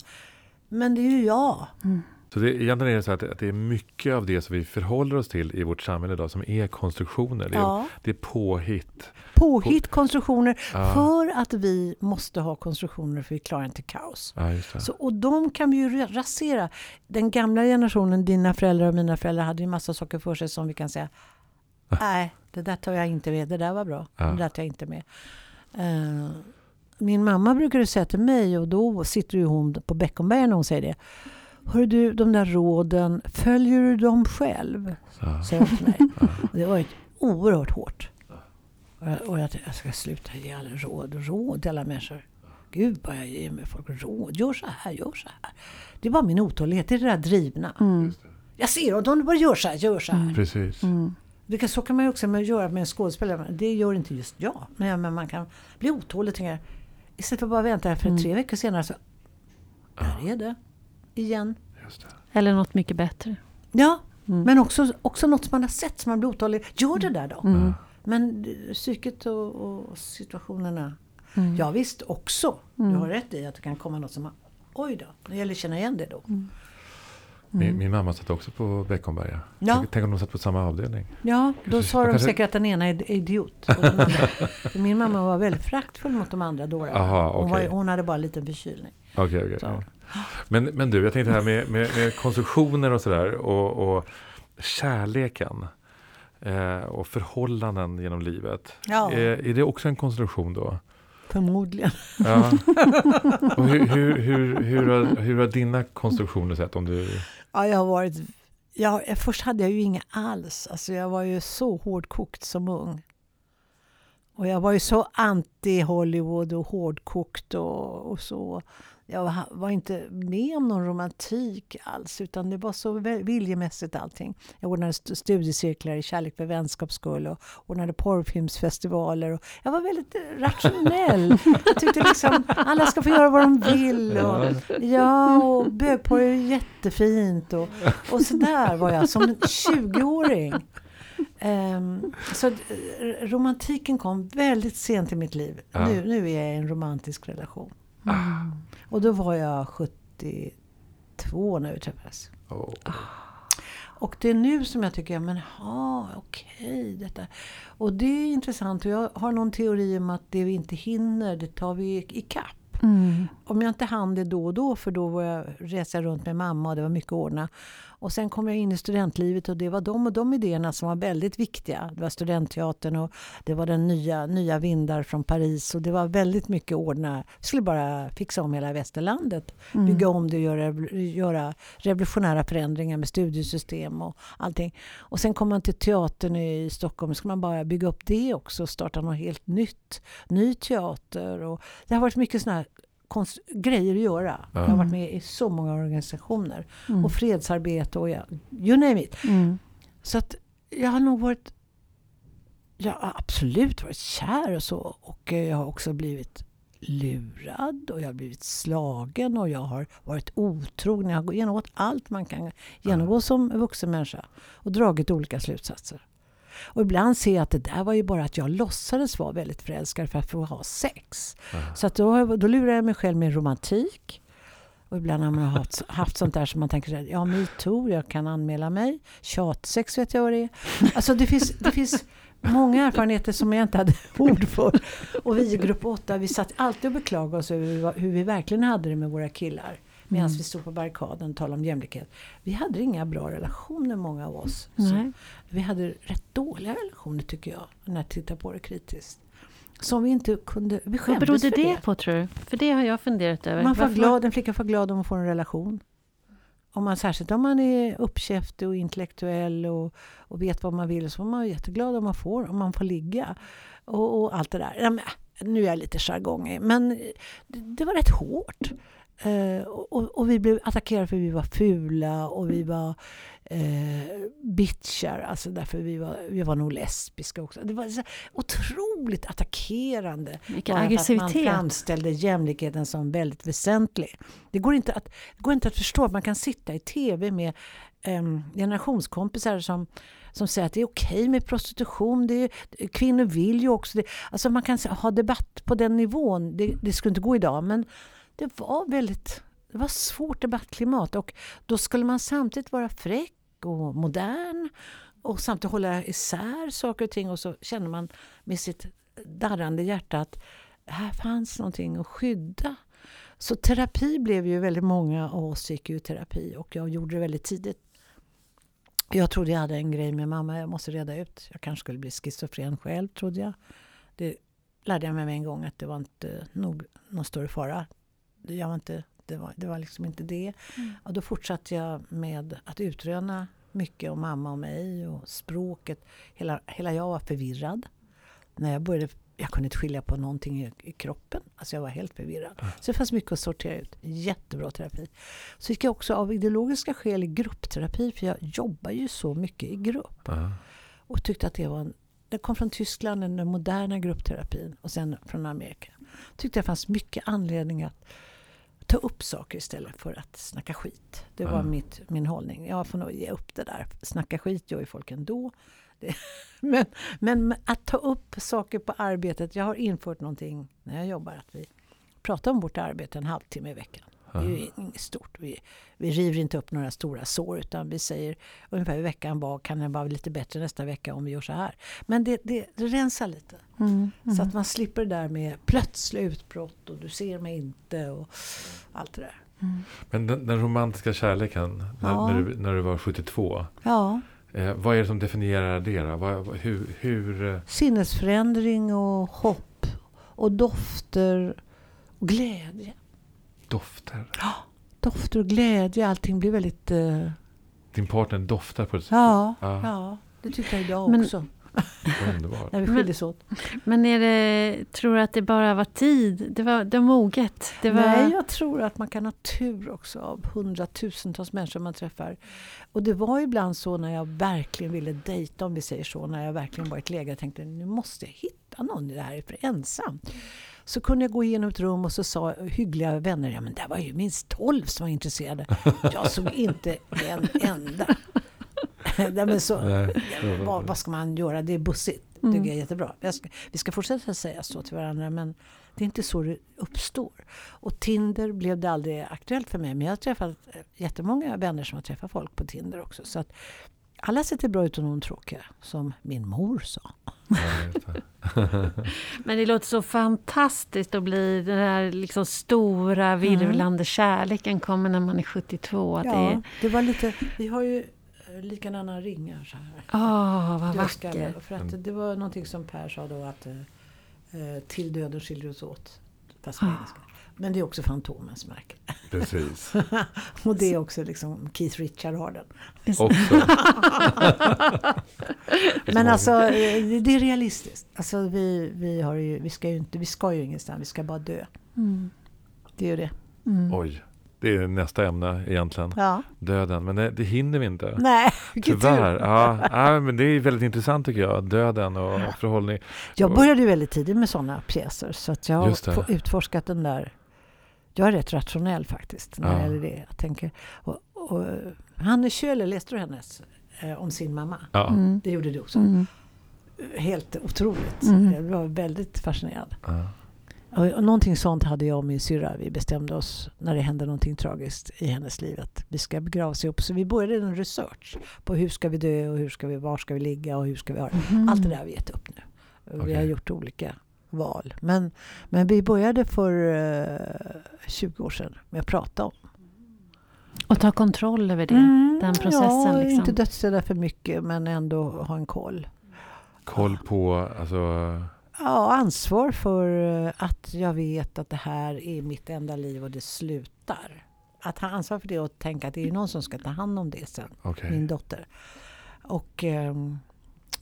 Men det är ju jag. Så det, egentligen är det så att, att det är mycket av det som vi förhåller oss till i vårt samhälle idag som är konstruktioner. Det är, Ja. det är påhitt. Påhitt, konstruktioner. Ja. För att vi måste ha konstruktioner för vi klarar inte kaos. Ja. Så, och de kan vi ju ra- rasera. Den gamla generationen, dina föräldrar och mina föräldrar, hade ju massa saker för sig som vi kan säga [LAUGHS] Nej, det där tar jag inte med. Det där var bra. Ja. Det där tar jag inte med. Eh, min mamma brukade säga till mig, och då sitter ju hon på Beckomberga när hon säger det. Hör du, de där råden, följer du dem själv? Ja. Säger hon till mig. [LAUGHS] Och det var ett oerhört hårt. Och jag, och jag, jag ska sluta ge alla råd, råd till alla människor. Gud vad jag ger mig folk råd. Gör så här, gör så här. Det var min otålighet, det är det där drivna. Mm. Jag ser och de bara gör så här, gör så här. Precis. Mm. Det kan, så kan man ju också med, göra med en skådespelare. Det gör inte just jag. Men, ja, men man kan bli otålig och tänka, istället för att bara vänta för Mm. tre veckor senare så, där är det. Igen. Just det. Eller något mycket bättre. Ja, Mm. men också, också något som man har sett som man blir otålig. Gör det där då. Mm. Men eh, psyket och, och situationerna. Mm. Ja visst också. Mm. Du har rätt i att det kan komma något som man, oj då, det gäller att känna igen det då. Mm. Min, min mamma satt också på Beckomberga. Ja. Tänk, tänk om de satt på samma avdelning. Ja, då sa de kanske- säkert att den ena är idiot. [LAUGHS] Andra. Min mamma var väldigt fraktfull mot de andra dårarna. Aha, hon, var, okej. hon hade bara en liten förkylning. Okej, okej. Så. Men, men du, jag tänkte här med, med, med konstruktioner och sådär och, och kärleken eh, och förhållanden genom livet. Ja. Är, är det också en konstruktion då? Förmodligen. Ja. Och hur, hur, hur, hur, har, hur har dina konstruktioner sett? Om du... Ja, jag har varit... Ja, först hade jag ju inga alls. Alltså, jag var ju så hårdkokt som ung. Och jag var ju så anti-Hollywood och hårdkokt och, och så. Jag var, inte med om någon romantik alls, utan det var så viljemässigt allting. Jag ordnade st- studiecirklar i Kärlek för vänskaps skull och ordnade porrfilmsfestivaler. Och jag var väldigt rationell. Jag tyckte liksom alla ska få göra vad de vill. Och, ja, och bögporr är jättefint. Och, och så där var jag som en 20-åring. Ehm, så eh, romantiken kom väldigt sent i mitt liv. Ja. Nu, nu är jag i en romantisk relation. Mm. Och då var jag 72 när vi träffades. Oh. Och det är nu som jag tycker, men ha, okej, detta. Och det är intressant. Och jag har någon teori om att det vi inte hinner, det tar vi i kapp. Mm. Om jag inte hann det då och då, för då var jag resa runt med mamma och det var mycket att ordna. Och sen kom jag in i studentlivet och det var de och de idéerna som var väldigt viktiga. Det var studentteatern och det var den nya, nya vindar från Paris och det var väldigt mycket ordna. Jag skulle bara fixa om hela västerlandet. Mm. Bygga om det och göra, göra revolutionära förändringar med studiesystem och allting. Och sen kom man till teatern i Stockholm, ska man bara bygga upp det också och starta något helt nytt. Ny teater och det har varit mycket sådana här konst, grejer att göra. Jag har varit med i så många organisationer. Mm. Och fredsarbete och ja, you name it. Mm. Så att jag har nog varit... Jag har absolut varit kär och så. Och eh, jag har också blivit lurad och jag har blivit slagen och jag har varit otrogen. Jag har genomgått allt man kan genomgå som vuxen människa och dragit olika slutsatser. Och ibland ser jag att det där var ju bara att jag låtsades vara väldigt förälskad för att få ha sex. Ja. Så att då, då lurar jag mig själv med romantik. Och ibland har man haft, [LAUGHS] haft sånt där som man tänker, ja metoo, jag kan anmäla mig. Tjatsex vet jag vad det är. Alltså det finns, det finns många erfarenheter som jag inte hade [LAUGHS] ord för. Och vi i grupp 8, vi satt alltid och beklagade oss över hur vi verkligen hade det med våra killar. Medan Mm. vi stod på barrikaden och talade om jämlikhet. Vi hade inga bra relationer många av oss. Nej. vi hade rätt dåliga relationer tycker jag, när jag tittar på det kritiskt. Som vi inte kunde, vi Vad berodde för det på tror du? För det har jag funderat över. man får Varför- glad, en flicka får glad om man får en relation. Om man, särskilt om man är uppkäftig och intellektuell och, och vet vad man vill så man vara jätteglad om man får, om man får ligga. Och, och allt det där. Ja, men, nu är jag lite jargongig, men det, det var rätt hårt. Eh, och, och vi blev attackerade för vi var fula och vi var eh, bitchar, alltså därför vi var, vi var nog lesbiska också. Det var så otroligt attackerande. Vilken för att man aggressivitet. framställde jämlikheten som väldigt väsentlig. Det går inte att, det går inte att förstå att man kan sitta i tv med um, generationskompisar som, som säger att det är okej med prostitution. Det är, kvinnor vill ju också det. Alltså man kan ha debatt på den nivån. Det, det skulle inte gå idag, men det var väldigt det var svårt debattklimat och då skulle man samtidigt vara fräck och modern och samtidigt hålla isär saker och ting och så känner man med sitt darrande hjärta att här fanns någonting att skydda. Så terapi blev ju väldigt många av oss gick ju i terapi och jag gjorde det väldigt tidigt. Jag trodde jag hade en grej med mamma jag måste reda ut. Jag kanske skulle bli schizofren själv trodde jag. Det lärde jag mig med en gång att det var inte nog någon större fara. Jag var inte, det, var, det var liksom inte det. Mm. Och då fortsatte jag med att utröna mycket om mamma och mig och språket. Hela, hela jag var förvirrad. När jag började, jag kunde inte skilja på någonting i, i kroppen. Alltså jag var helt förvirrad. Så det fanns mycket att sortera ut. Jättebra terapi. Så gick jag också av ideologiska skäl i gruppterapi. För jag jobbar ju så mycket i grupp. Ja. Och tyckte att det var en, det kom från Tyskland, den moderna gruppterapin. Och sen från Amerika. Tyckte det fanns mycket anledning att ta upp saker istället för att snacka skit. Det var Ja. mitt, min hållning. Jag får nog ge upp det där. Snacka skit gör ju folk ändå. [LAUGHS] Det, men, men att ta upp saker på arbetet. Jag har infört någonting när jag jobbar. Att vi pratar om vårt arbete en halvtimme i veckan. Det är ju inget stort. Vi, vi river inte upp några stora sår utan vi säger ungefär hur veckan var. Kan den vara lite bättre nästa vecka om vi gör så här? Men det, det, det rensar lite. Mm. Så att man slipper det där med plötsliga utbrott och du ser mig inte och allt det där. Men den, den romantiska kärleken, när, Ja. när, du, när du var 72. Ja, Eh, vad är det som definierar det då? Vad, vad- hur, hur, eh, sinnesförändring och hopp och dofter och glädje. Dofter? Dofter och glädje, allting blir väldigt... eh, Din partner doftar på ett ja, Ja. ja, det tyckte jag idag Men- också. underbart. När vi skildes åt. Men är det, tror du att det bara var tid? Det var, det var moget? Det var, Nej, jag tror att man kan ha tur också av hundratusentals människor man träffar. Och det var ibland så när jag verkligen ville dejta, om vi säger så, när jag verkligen var i ett läge jag tänkte nu måste jag hitta någon, det här är för ensamt. Så kunde jag gå igenom ett rum och så sa hyggliga vänner, ja men det var ju minst tolv som var intresserade. Jag såg inte en enda. [LAUGHS] Nej, men så, Nej. Ja, vad, vad ska man göra? Det är bussigt. Det Mm. tycker jag är jättebra. Jag ska, vi ska fortsätta säga så till varandra men det är inte så det uppstår. Och Tinder blev det aldrig aktuellt för mig men jag har träffat eh, jättemånga vänner som har träffat folk på Tinder också. Så att alla sitter bra ut och någon tråkiga, som min mor sa. Ja. Men det låter så fantastiskt att bli den där liksom stora virvlande kärleken kommer när man är 72. Att det är, Ja, det var lite, vi har ju eh, likadana ringar så här. åh, vad Dödskallar. vackert. För att det var någonting som Per sa då att eh, eh, till döden skiljer oss åt. Fast på Ah. engelska. Men det är också Fantomens märke. Precis. [LAUGHS] Och det är också liksom Keith Richard har den. Också. [LAUGHS] Men alltså eh, det är realistiskt. Alltså vi, vi, har ju, vi, ska ju inte, vi ska ju ingenstans, vi ska bara dö. Mm. Det är ju det. Mm. Oj. Det är nästa ämne egentligen. Ja. Döden. Men det, det hinner vi inte. Nej, [LAUGHS] Tyvärr. Ja, ja, men det är väldigt intressant tycker jag. Döden och förhållning. Jag började ju väldigt tidigt med sådana pjäser. Så att jag har utforskat den där. Jag är rätt rationell faktiskt när det Ja. gäller det. Jag tänker, och, och, Hanne Kjöler, läste du hennes? Eh, om sin mamma. Ja. Mm. Det gjorde du också. Mm. Helt otroligt. Mm. Jag var väldigt fascinerad. Ja. Och, och någonting sånt hade jag och min syrra. Vi bestämde oss när det hände någonting tragiskt i hennes liv att vi ska begravas ihop. Så vi började en research på hur ska vi dö och hur ska vi, var ska vi ligga och hur ska vi ha det. Mhm. Allt det där har vi gett upp nu. Vi Okej. har gjort olika val. Men, men vi började för eh, 20 år sedan med att prata om Och ta kontroll över det. Mm, den processen, Ja, liksom. inte dödsställa för mycket men ändå ha en koll. Koll på, alltså, Ja, ansvar för eh, att jag vet att det här är mitt enda liv och det slutar. Att ha ansvar för det och tänka att det är någon som ska ta hand om det sen. okej. Min dotter. Och ehm,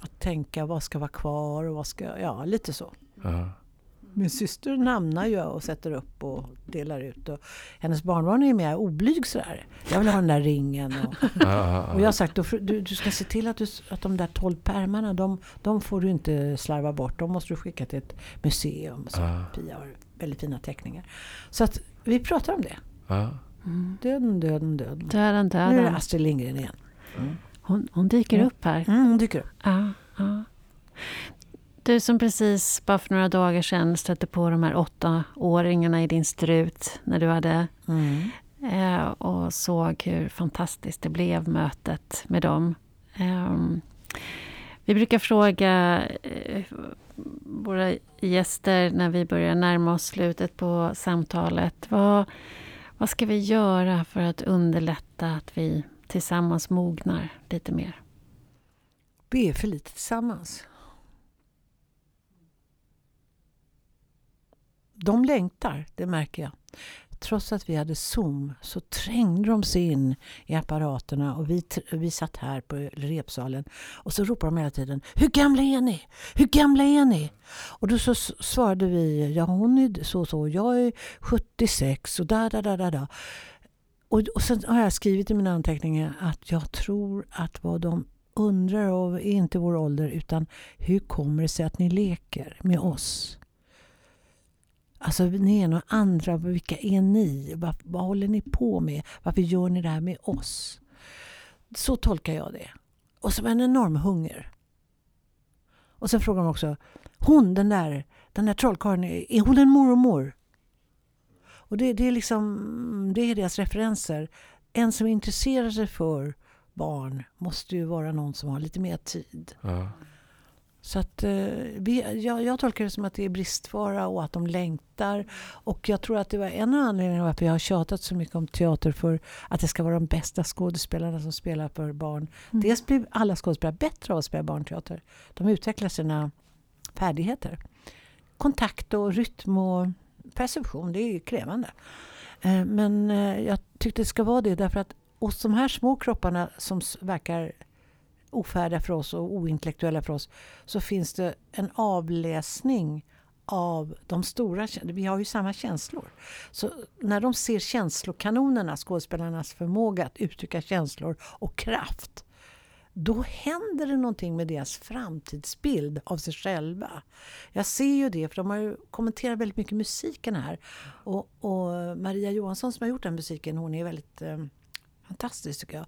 att tänka vad ska vara kvar och vad ska, ja lite så. Ja. Min syster namnar ju och sätter upp och delar ut. Och hennes barnbarn är mer oblyg sådär. Jag vill ha den där ringen. Och, [LAUGHS] och jag har sagt du, du ska se till att, du, att de där tolv pärmarna, de, de får du inte slarva bort. De måste du skicka till ett museum. Så. Pia har väldigt fina teckningar. Så att vi pratar om det. Mm. Döden, döden, döden. Döden, Nu är det döden. Astrid Lindgren igen. Hon, hon dyker Mm. upp här. Mm, hon dyker upp. Ja, ja. Du som precis, bara för några dagar sedan, stötte på de här åttaåringarna i din strut när du hade Mm. eh, och såg hur fantastiskt det blev, mötet med dem. Ehm, vi brukar fråga eh, våra gäster när vi börjar närma oss slutet på samtalet. Vad, vad ska vi göra för att underlätta att vi tillsammans mognar lite mer? Är för lite tillsammans. De längtar, det märker jag. Trots att vi hade Zoom så trängde de sig in i apparaterna och vi, vi satt här på repsalen och så ropade de hela tiden Hur gamla är ni? Hur gamla är ni? Och då så svarade vi Ja hon är så och så, jag är 76 och da da da da da. Och, och sen har jag skrivit i mina anteckningar att jag tror att vad de undrar av är inte vår ålder utan hur kommer det sig att ni leker med oss? Alltså ni är några andra, vilka är ni? Vad, vad håller ni på med? Varför gör ni det här med oss? Så tolkar jag det. Och som en enorm hunger. Och sen frågar de också, hon den där, den där trollkarlen, är är hon en mormor? Och det, det är liksom, det är deras referenser. En som intresserar sig för barn måste ju vara någon som har lite mer tid. ja. Så att, eh, vi, jag, jag tolkar det som att det är bristvara och att de längtar. Och jag tror att det var en av anledningarna varför jag har tjatat så mycket om teater för att det ska vara de bästa skådespelarna som spelar för barn. Mm. Dels blir alla skådespelare bättre av att spela barnteater. De utvecklar sina färdigheter. Kontakt och rytm och perception, det är krävande. Eh, Men eh, jag tyckte det ska vara det därför att hos de här små kropparna som verkar ofärdiga för oss och ointellektuella för oss så finns det en avläsning av de stora Vi har ju samma känslor. Så när de ser känslokanonerna, skådespelarnas förmåga att uttrycka känslor och kraft då händer det någonting med deras framtidsbild av sig själva. Jag ser ju det, för de har ju kommenterat väldigt mycket musiken här. Och, och Maria Johansson som har gjort den musiken, hon är väldigt eh, Fantastiskt tycker jag.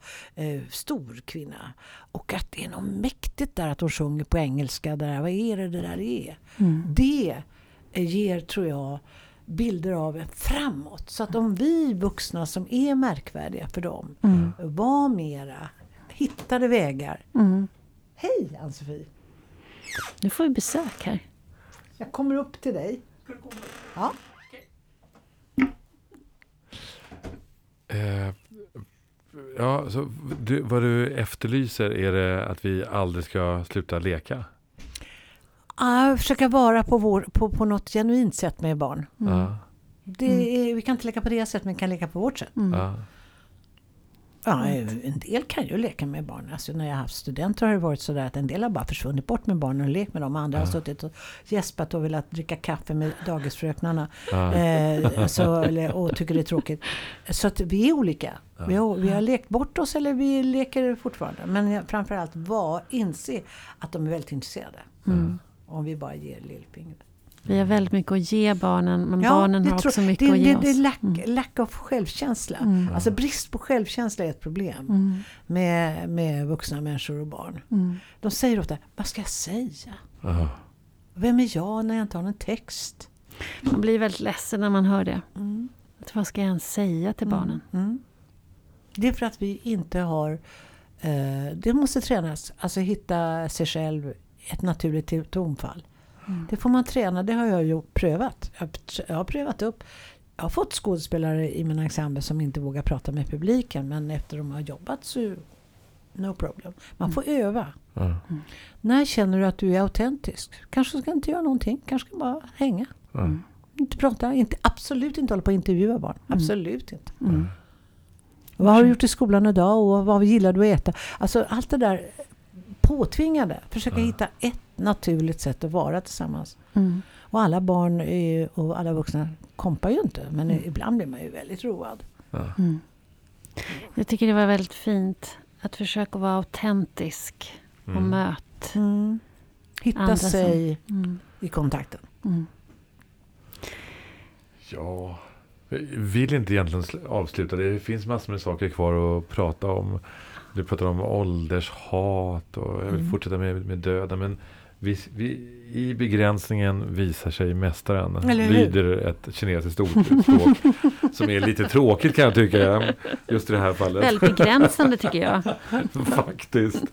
Eh, stor kvinna. Och att det är något mäktigt där att hon sjunger på engelska. Där. Vad är det det där är? Mm. Det eh, ger, tror jag, bilder av en framåt. Så att om vi vuxna som är märkvärdiga för dem Mm. var mera hittade vägar. Mm. Hej Ann-Sofie! Nu får vi besök här. Jag kommer upp till dig. Ja. Eh, ja, så du, vad du efterlyser är det att vi aldrig ska sluta leka? Ah, försöka vara på, vår, på, på något genuint sätt med barn. Ja, Det är, vi kan inte leka på deras sätt, men vi kan leka på vårt sätt. ja, Ja, en del kan ju leka med barn. Alltså när jag har haft studenter har det varit så där att en del har bara försvunnit bort med barnen och lekt med dem. Andra har suttit och gäspat och velat dricka kaffe med dagisfröknarna. ja. Eh, så, eller, och tycker det är tråkigt. Så att vi är olika. Vi, har, vi har lekt bort oss eller vi leker fortfarande. Men framförallt var, inse att de är väldigt intresserade. Mm. Om vi bara ger lillfingret. Vi har väldigt mycket att ge barnen, men barnen det har tror- också mycket det, att ge det, det är oss. lack, Mm. lack of självkänsla. Mm. Alltså brist på självkänsla är ett problem Mm. med, med vuxna människor och barn. Mm. De säger ofta, vad ska jag säga? ja. Vem är jag när jag inte har någon text? Man blir väldigt ledsen när man hör det. Mm. Att vad ska jag ens säga till barnen? Mm. Det är för att vi inte har... Eh, det måste tränas. Alltså hitta sig själv, ett naturligt tonfall. Mm. Det får man träna, det har jag ju prövat. Jag, har prövat upp. Jag har fått skådespelare i min ensemble som inte vågar prata med publiken. Men efter de har jobbat så no problem. Man får öva. ja. När känner du att du är autentisk? Kanske ska inte göra någonting. Kanske ska bara hänga. ja. Inte prata. Inte, absolut inte hålla på och intervjua barn. Absolut inte. Mm. Vad har du gjort i skolan idag och vad gillar du att äta? Alltså allt det där påtvingade. Försöka hitta ett naturligt sätt att vara tillsammans. Mm. Och alla barn är, och alla vuxna kompar ju inte. Men ibland blir man ju väldigt road. ja. Mm. Jag tycker det var väldigt fint att försöka vara autentisk och Mm. möta. Hitta Andra som- sig Mm. i kontakten. Mm. Ja, jag vill inte egentligen sl- avsluta. Det finns massor med saker kvar att prata om. Du pratar om åldershat och jag vill Mm. fortsätta med, med döden. Men vi, vi, i begränsningen visar sig mästaren. Lyder ett kinesiskt ordspråk. som är lite tråkigt kan jag tycka. Just i det här fallet. Väldigt begränsande tycker jag. [LAUGHS] Faktiskt.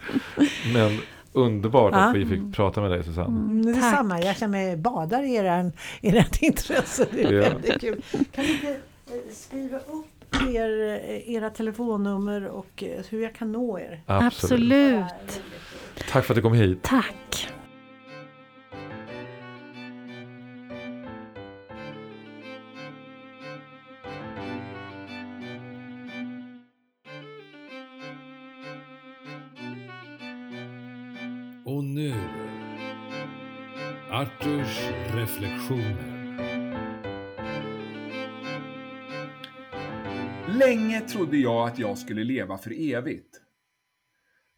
Men underbart Ja. att vi fick prata med dig Susanne. Mm, det är Tack. samma. Jag känner mig badar i eran, ert intresse. Det är Ja. väldigt kul. Kan ni inte eh, skriva upp er, eh, era telefonnummer och eh, hur jag kan nå er? Absolut. Tack för att du kom hit. Tack. Arturs reflektioner. Länge trodde jag att jag skulle leva för evigt.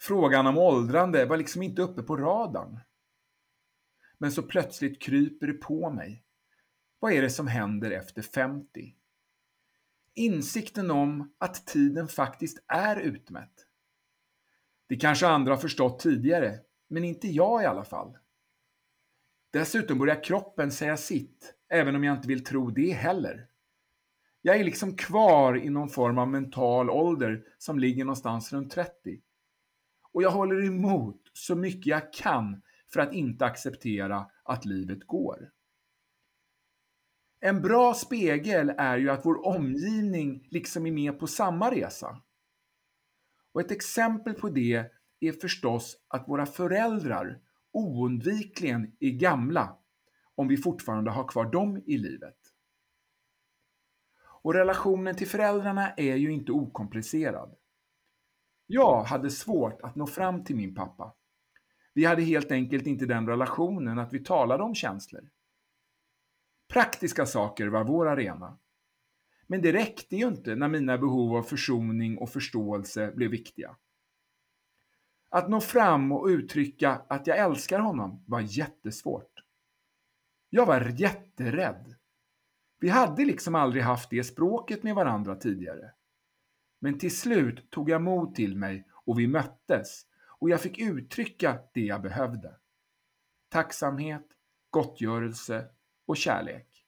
Frågan om åldrande var liksom inte uppe på radarn. Men så plötsligt kryper det på mig. Vad är det som händer efter 50? Insikten om att tiden faktiskt är utmätt. Det kanske andra har förstått tidigare, men inte jag i alla fall. Dessutom börjar kroppen säga sitt, även om jag inte vill tro det heller. Jag är liksom kvar i någon form av mental ålder som ligger någonstans runt 30. Och jag håller emot så mycket jag kan för att inte acceptera att livet går. En bra spegel är ju att vår omgivning liksom är med på samma resa. Och ett exempel på det är förstås att våra föräldrar oundvikligen är gamla om vi fortfarande har kvar dem i livet. Och relationen till föräldrarna är ju inte okomplicerad. Jag hade svårt att nå fram till min pappa. Vi hade helt enkelt inte den relationen att vi talade om känslor. Praktiska saker var vår arena. Men det räckte ju inte när mina behov av försoning och förståelse blev viktiga. Att nå fram och uttrycka att jag älskar honom var jättesvårt. Jag var jätterädd. Vi hade liksom aldrig haft det språket med varandra tidigare. Men till slut tog jag mod till mig och vi möttes och jag fick uttrycka det jag behövde. Tacksamhet, gottgörelse och kärlek.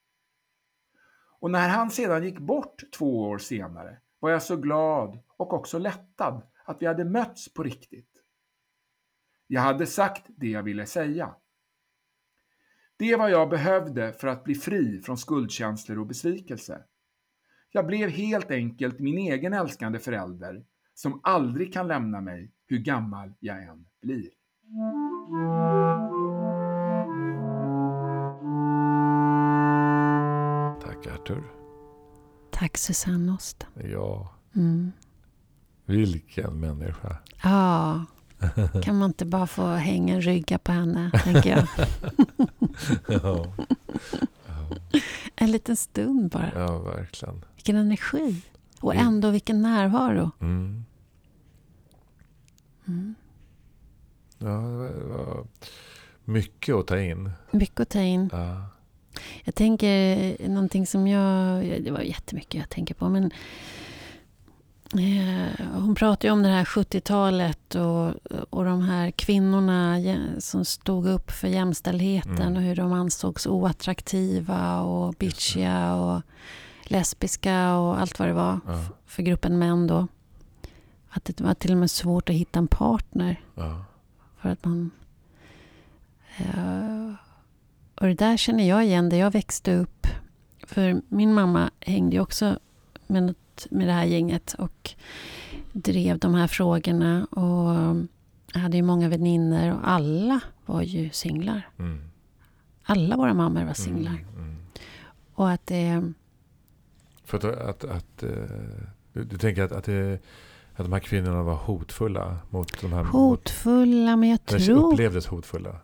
Och när han sedan gick bort två år senare var jag så glad och också lättad att vi hade mötts på riktigt. Jag hade sagt det jag ville säga. Det var jag behövde för att bli fri från skuldkänslor och besvikelse. Jag blev helt enkelt min egen älskande förälder som aldrig kan lämna mig hur gammal jag än blir. Tack Arthur. Tack Susanne Osten. Ja, Mm. vilken människa. Ja, [LAUGHS] kan man inte bara få hänga en rygga på henne, tänker jag. [LAUGHS] ja, En liten stund bara. ja, verkligen. Vilken energi. Och Mm. ändå vilken närvaro. Mm. Mm. Ja, det var, mycket att ta in. Mycket att ta in. Ja. Jag tänker eh, någonting som jag... Det var jättemycket jag tänker på. Men hon pratar ju om det här 70-talet och, och de här kvinnorna som stod upp för jämställdheten Mm. och hur de ansågs oattraktiva och bitchiga och lesbiska och allt vad det var Ja. för gruppen män då. Att det var till och med svårt att hitta en partner Ja. för att man... Eh, och det där känner jag igen där jag växte upp. För min mamma hängde ju också med, med det här gänget och drev de här frågorna. Och jag hade ju många vänner och alla var ju singlar. Mm. Alla våra mammor var singlar. Mm. Mm. Och att det... För att, att, att eh, du, du tänker att, att, det, att de här kvinnorna var hotfulla mot de här... Hotfulla, men jag Mot, tror upplevdes hotfulla.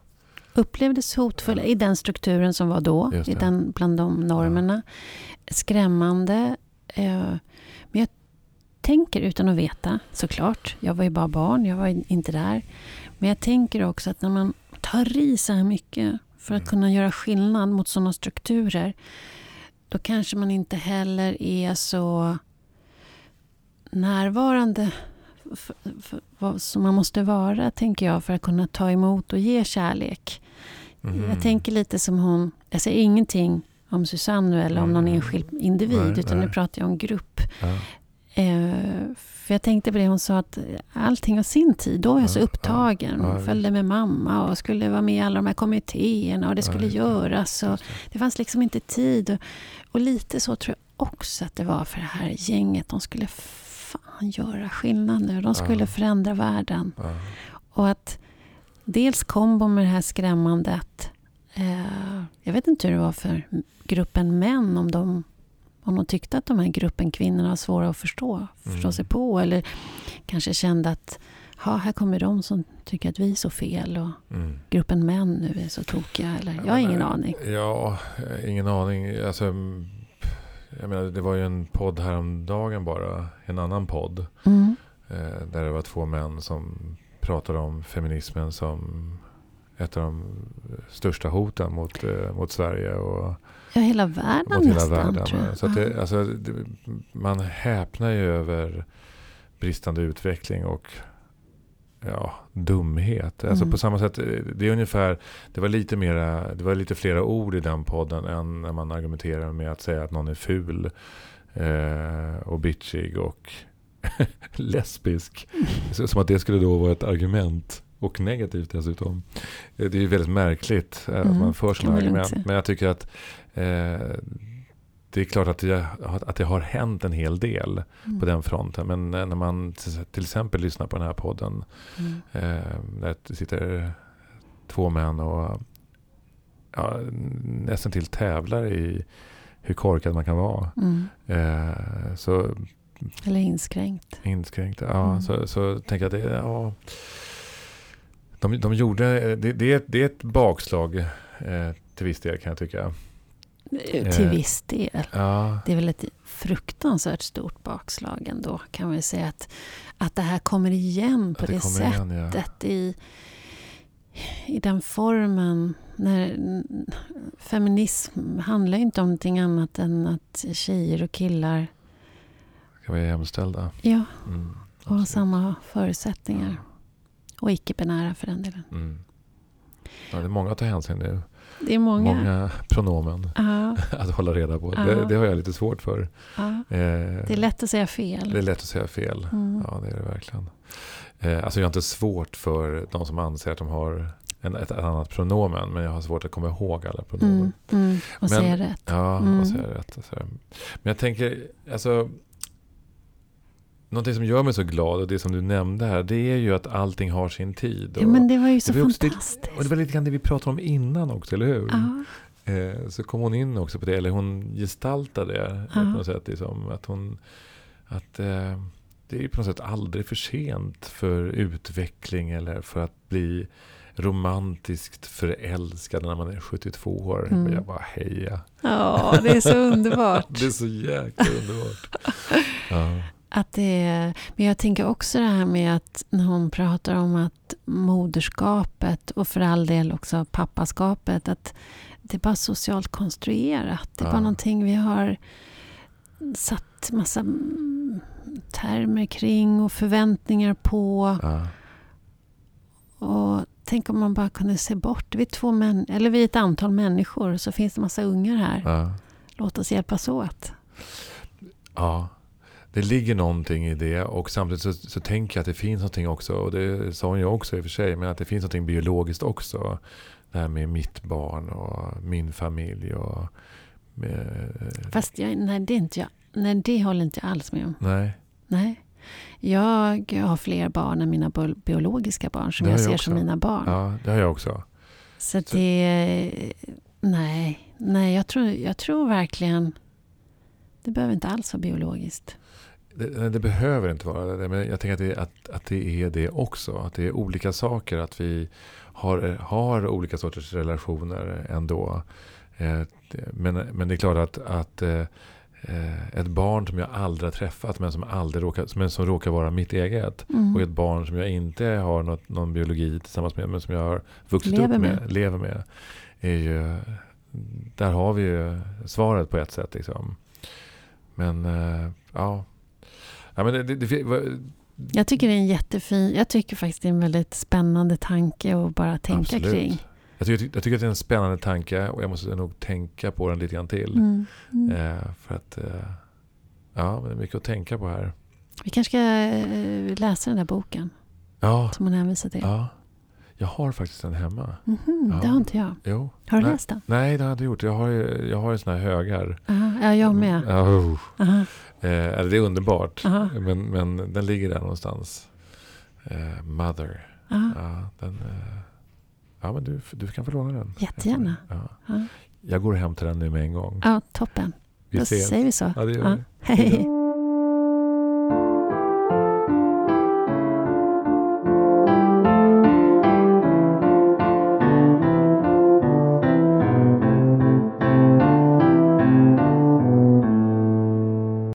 upplevdes hotfulla i den strukturen som var då, i den, bland de normerna. Skrämmande. Eh, men jag tänker utan att veta, såklart. Jag var ju bara barn, jag var inte där. Men jag tänker också att när man tar i så här mycket för att Mm. kunna göra skillnad mot sådana strukturer, då kanske man inte heller är så närvarande för, för, vad som man måste vara, tänker jag, för att kunna ta emot och ge kärlek. Mhm. Jag tänker lite som hon, jag säger ingenting om Susanne eller om någon Mm. enskild individ, Nej, utan nej. nu pratar jag om grupp. Ja. Eh, för jag tänkte på det hon sa att allting har sin tid. Då var jag så Ja, upptagen. ja, ja, följde med mamma och skulle vara med i alla de här kommittéerna och det Ja, skulle det. göras. Och det. fanns liksom inte tid. Och, och lite så tror jag också att det var för det här gänget. De skulle fan göra skillnad nu. De skulle Ja. förändra världen. Ja. Och att dels kombo med det här skrämmandet. Eh, jag vet inte hur det var för gruppen män. Om de, om de tyckte att de här gruppen kvinnorna var svåra att förstå. Förstå Mm. sig på. Eller kanske kände att ja, här kommer de som tycker att vi är så fel. Och Mm. gruppen män nu är så tokiga. Eller, jag har ingen aning. Ja, ingen aning. Alltså, mm, jag menar, det var ju en podd häromdagen bara. En annan podd. Mm. Eh, där det var två män som pratade om feminismen som ett av de största hoten mot, eh, mot Sverige och Ja, hela världen mot hela nästan. världen. Så det, alltså, det, man häpnar ju över bristande utveckling och ja, dumhet. Alltså Mm. på samma sätt, eh, det är ungefär, det var lite mera, det var lite flera ord i den podden än när man argumenterar med att säga att någon är ful eh, och bitchig och [LAUGHS] lesbisk. Så, som att det skulle då vara ett argument. Och negativt dessutom. Eh, Det är ju väldigt märkligt eh, att Mm, man för sådana argument. Men jag tycker att eh, det är klart att det, att det har hänt en hel del Mm. på den fronten. Men eh, när man till exempel lyssnar på den här podden. Mm. Eh, där det sitter två män och ja, nästan till tävlar i hur korkad man kan vara. Mm. Eh, så Eller inskränkt. inskränkt. Ja, Mm. så, så tänker jag att det, ja, de, de gjorde, det, det, är, ett- det är ett bakslag eh, till viss del kan jag tycka. Till Eh. viss del. Ja, Det är väl ett fruktansvärt stort bakslag ändå kan man ju säga att, att det här kommer igen på det, det sättet igen. Ja. i, i den formen. När, feminism handlar ju inte om någonting annat än att tjejer och killar ska vara jämställda. Ja, Mm, och ha samma förutsättningar. Och icke-binära för den delen. Mm. Ja, det är många att ta hänsyn till. Det är många. Många pronomen Ja, [LAUGHS] att hålla reda på. Ja. Det, det har jag lite svårt för. ja. Eh, Det är lätt att säga fel. det är lätt att säga fel. Mm. Ja, det är det verkligen. Eh, alltså jag har inte svårt för de som anser att de har en, ett annat pronomen. Men jag har svårt att komma ihåg alla pronomen. Mm, mm. Och Men- säga rätt. Ja, Mm. och det rätt. Men jag tänker, alltså. Någonting som gör mig så glad och det som du nämnde här. Det är ju att allting har sin tid. Ja, men det var ju så det var också det- fantastiskt. och det var lite grann det vi pratade om innan också, eller hur? Ja, Eh, så kom hon in också på det, eller hon gestaltade det Ja. på något sätt. Liksom, att hon, att eh, det är ju på något sätt aldrig för sent för utveckling eller för att bli romantiskt förälskad när man är 72 år. Mm. Och jag bara heja. ja, det är så [LAUGHS] underbart. Det är så jäkla underbart. [LAUGHS] Ja. Att det men jag tänker också det här med att när hon pratar om att moderskapet och för all del också pappaskapet, att det är bara socialt konstruerat. Det är Ja. bara någonting vi har satt massa termer kring och förväntningar på. Ja. Och tänk om man bara kunde se bort. Vi är, två män, eller vi ett antal människor så finns det massa ungar här. Ja. Låt oss hjälpas åt. ja, det ligger någonting i det och samtidigt så, så tänker jag att det finns någonting också, och det sa hon ju också i och för sig, men att det finns någonting biologiskt också. Det här med mitt barn och min familj och med, Fast jag, nej, det inte jag. Nej, det håller inte jag alls med om. nej, Nej. Jag har fler barn än mina bio- biologiska barn som jag jag ser också. som mina barn. ja, det har jag också. Så Så- det... Nej, nej jag, tror, jag tror verkligen... Det behöver inte alls vara biologiskt. Det, det behöver inte vara det, men jag tänker att det, att, att det är det också. Att det är olika saker, att vi har, har olika sorters relationer ändå. Eh, Men, men det är klart att, att eh, ett barn som jag aldrig har träffat men som, aldrig råkar, men som råkar vara mitt eget Mm. och ett barn som jag inte har något, någon biologi tillsammans med men som jag har vuxit Lever upp med, med. lever med. Är ju, där har vi ju svaret på ett sätt. Liksom. Men eh, ja. Ja men det, det, det, Jag tycker det är en jättefin... Jag tycker faktiskt det är en väldigt spännande tanke att bara tänka absolut. kring. Jag tycker, jag tycker att det är en spännande tanke och jag måste nog tänka på den lite grann till. Mm. Mm. Eh, för att eh, ja, men det är mycket att tänka på här. Vi kanske ska eh, läsa den där boken Ja, som hon hänvisar till. ja. Jag har faktiskt den hemma. Mhm, Ja. Det har inte jag. Jo. Har du Nej. läst den? Nej, det har jag inte gjort. Jag har ju, jag har ju såna här högar. Aha, ja, jag med. Ja, oh. Eh, eller det är underbart. aha, Men, men den ligger där någonstans. Eh, Mother. aha. Ja, den, eh, ja men du, du kan få låna den. Jättegärna. Ja. Ja. jag går hem till den nu med en gång. Ja, toppen. Vi Då ses. säger vi så. Ja, det gör Ja. vi. Hej.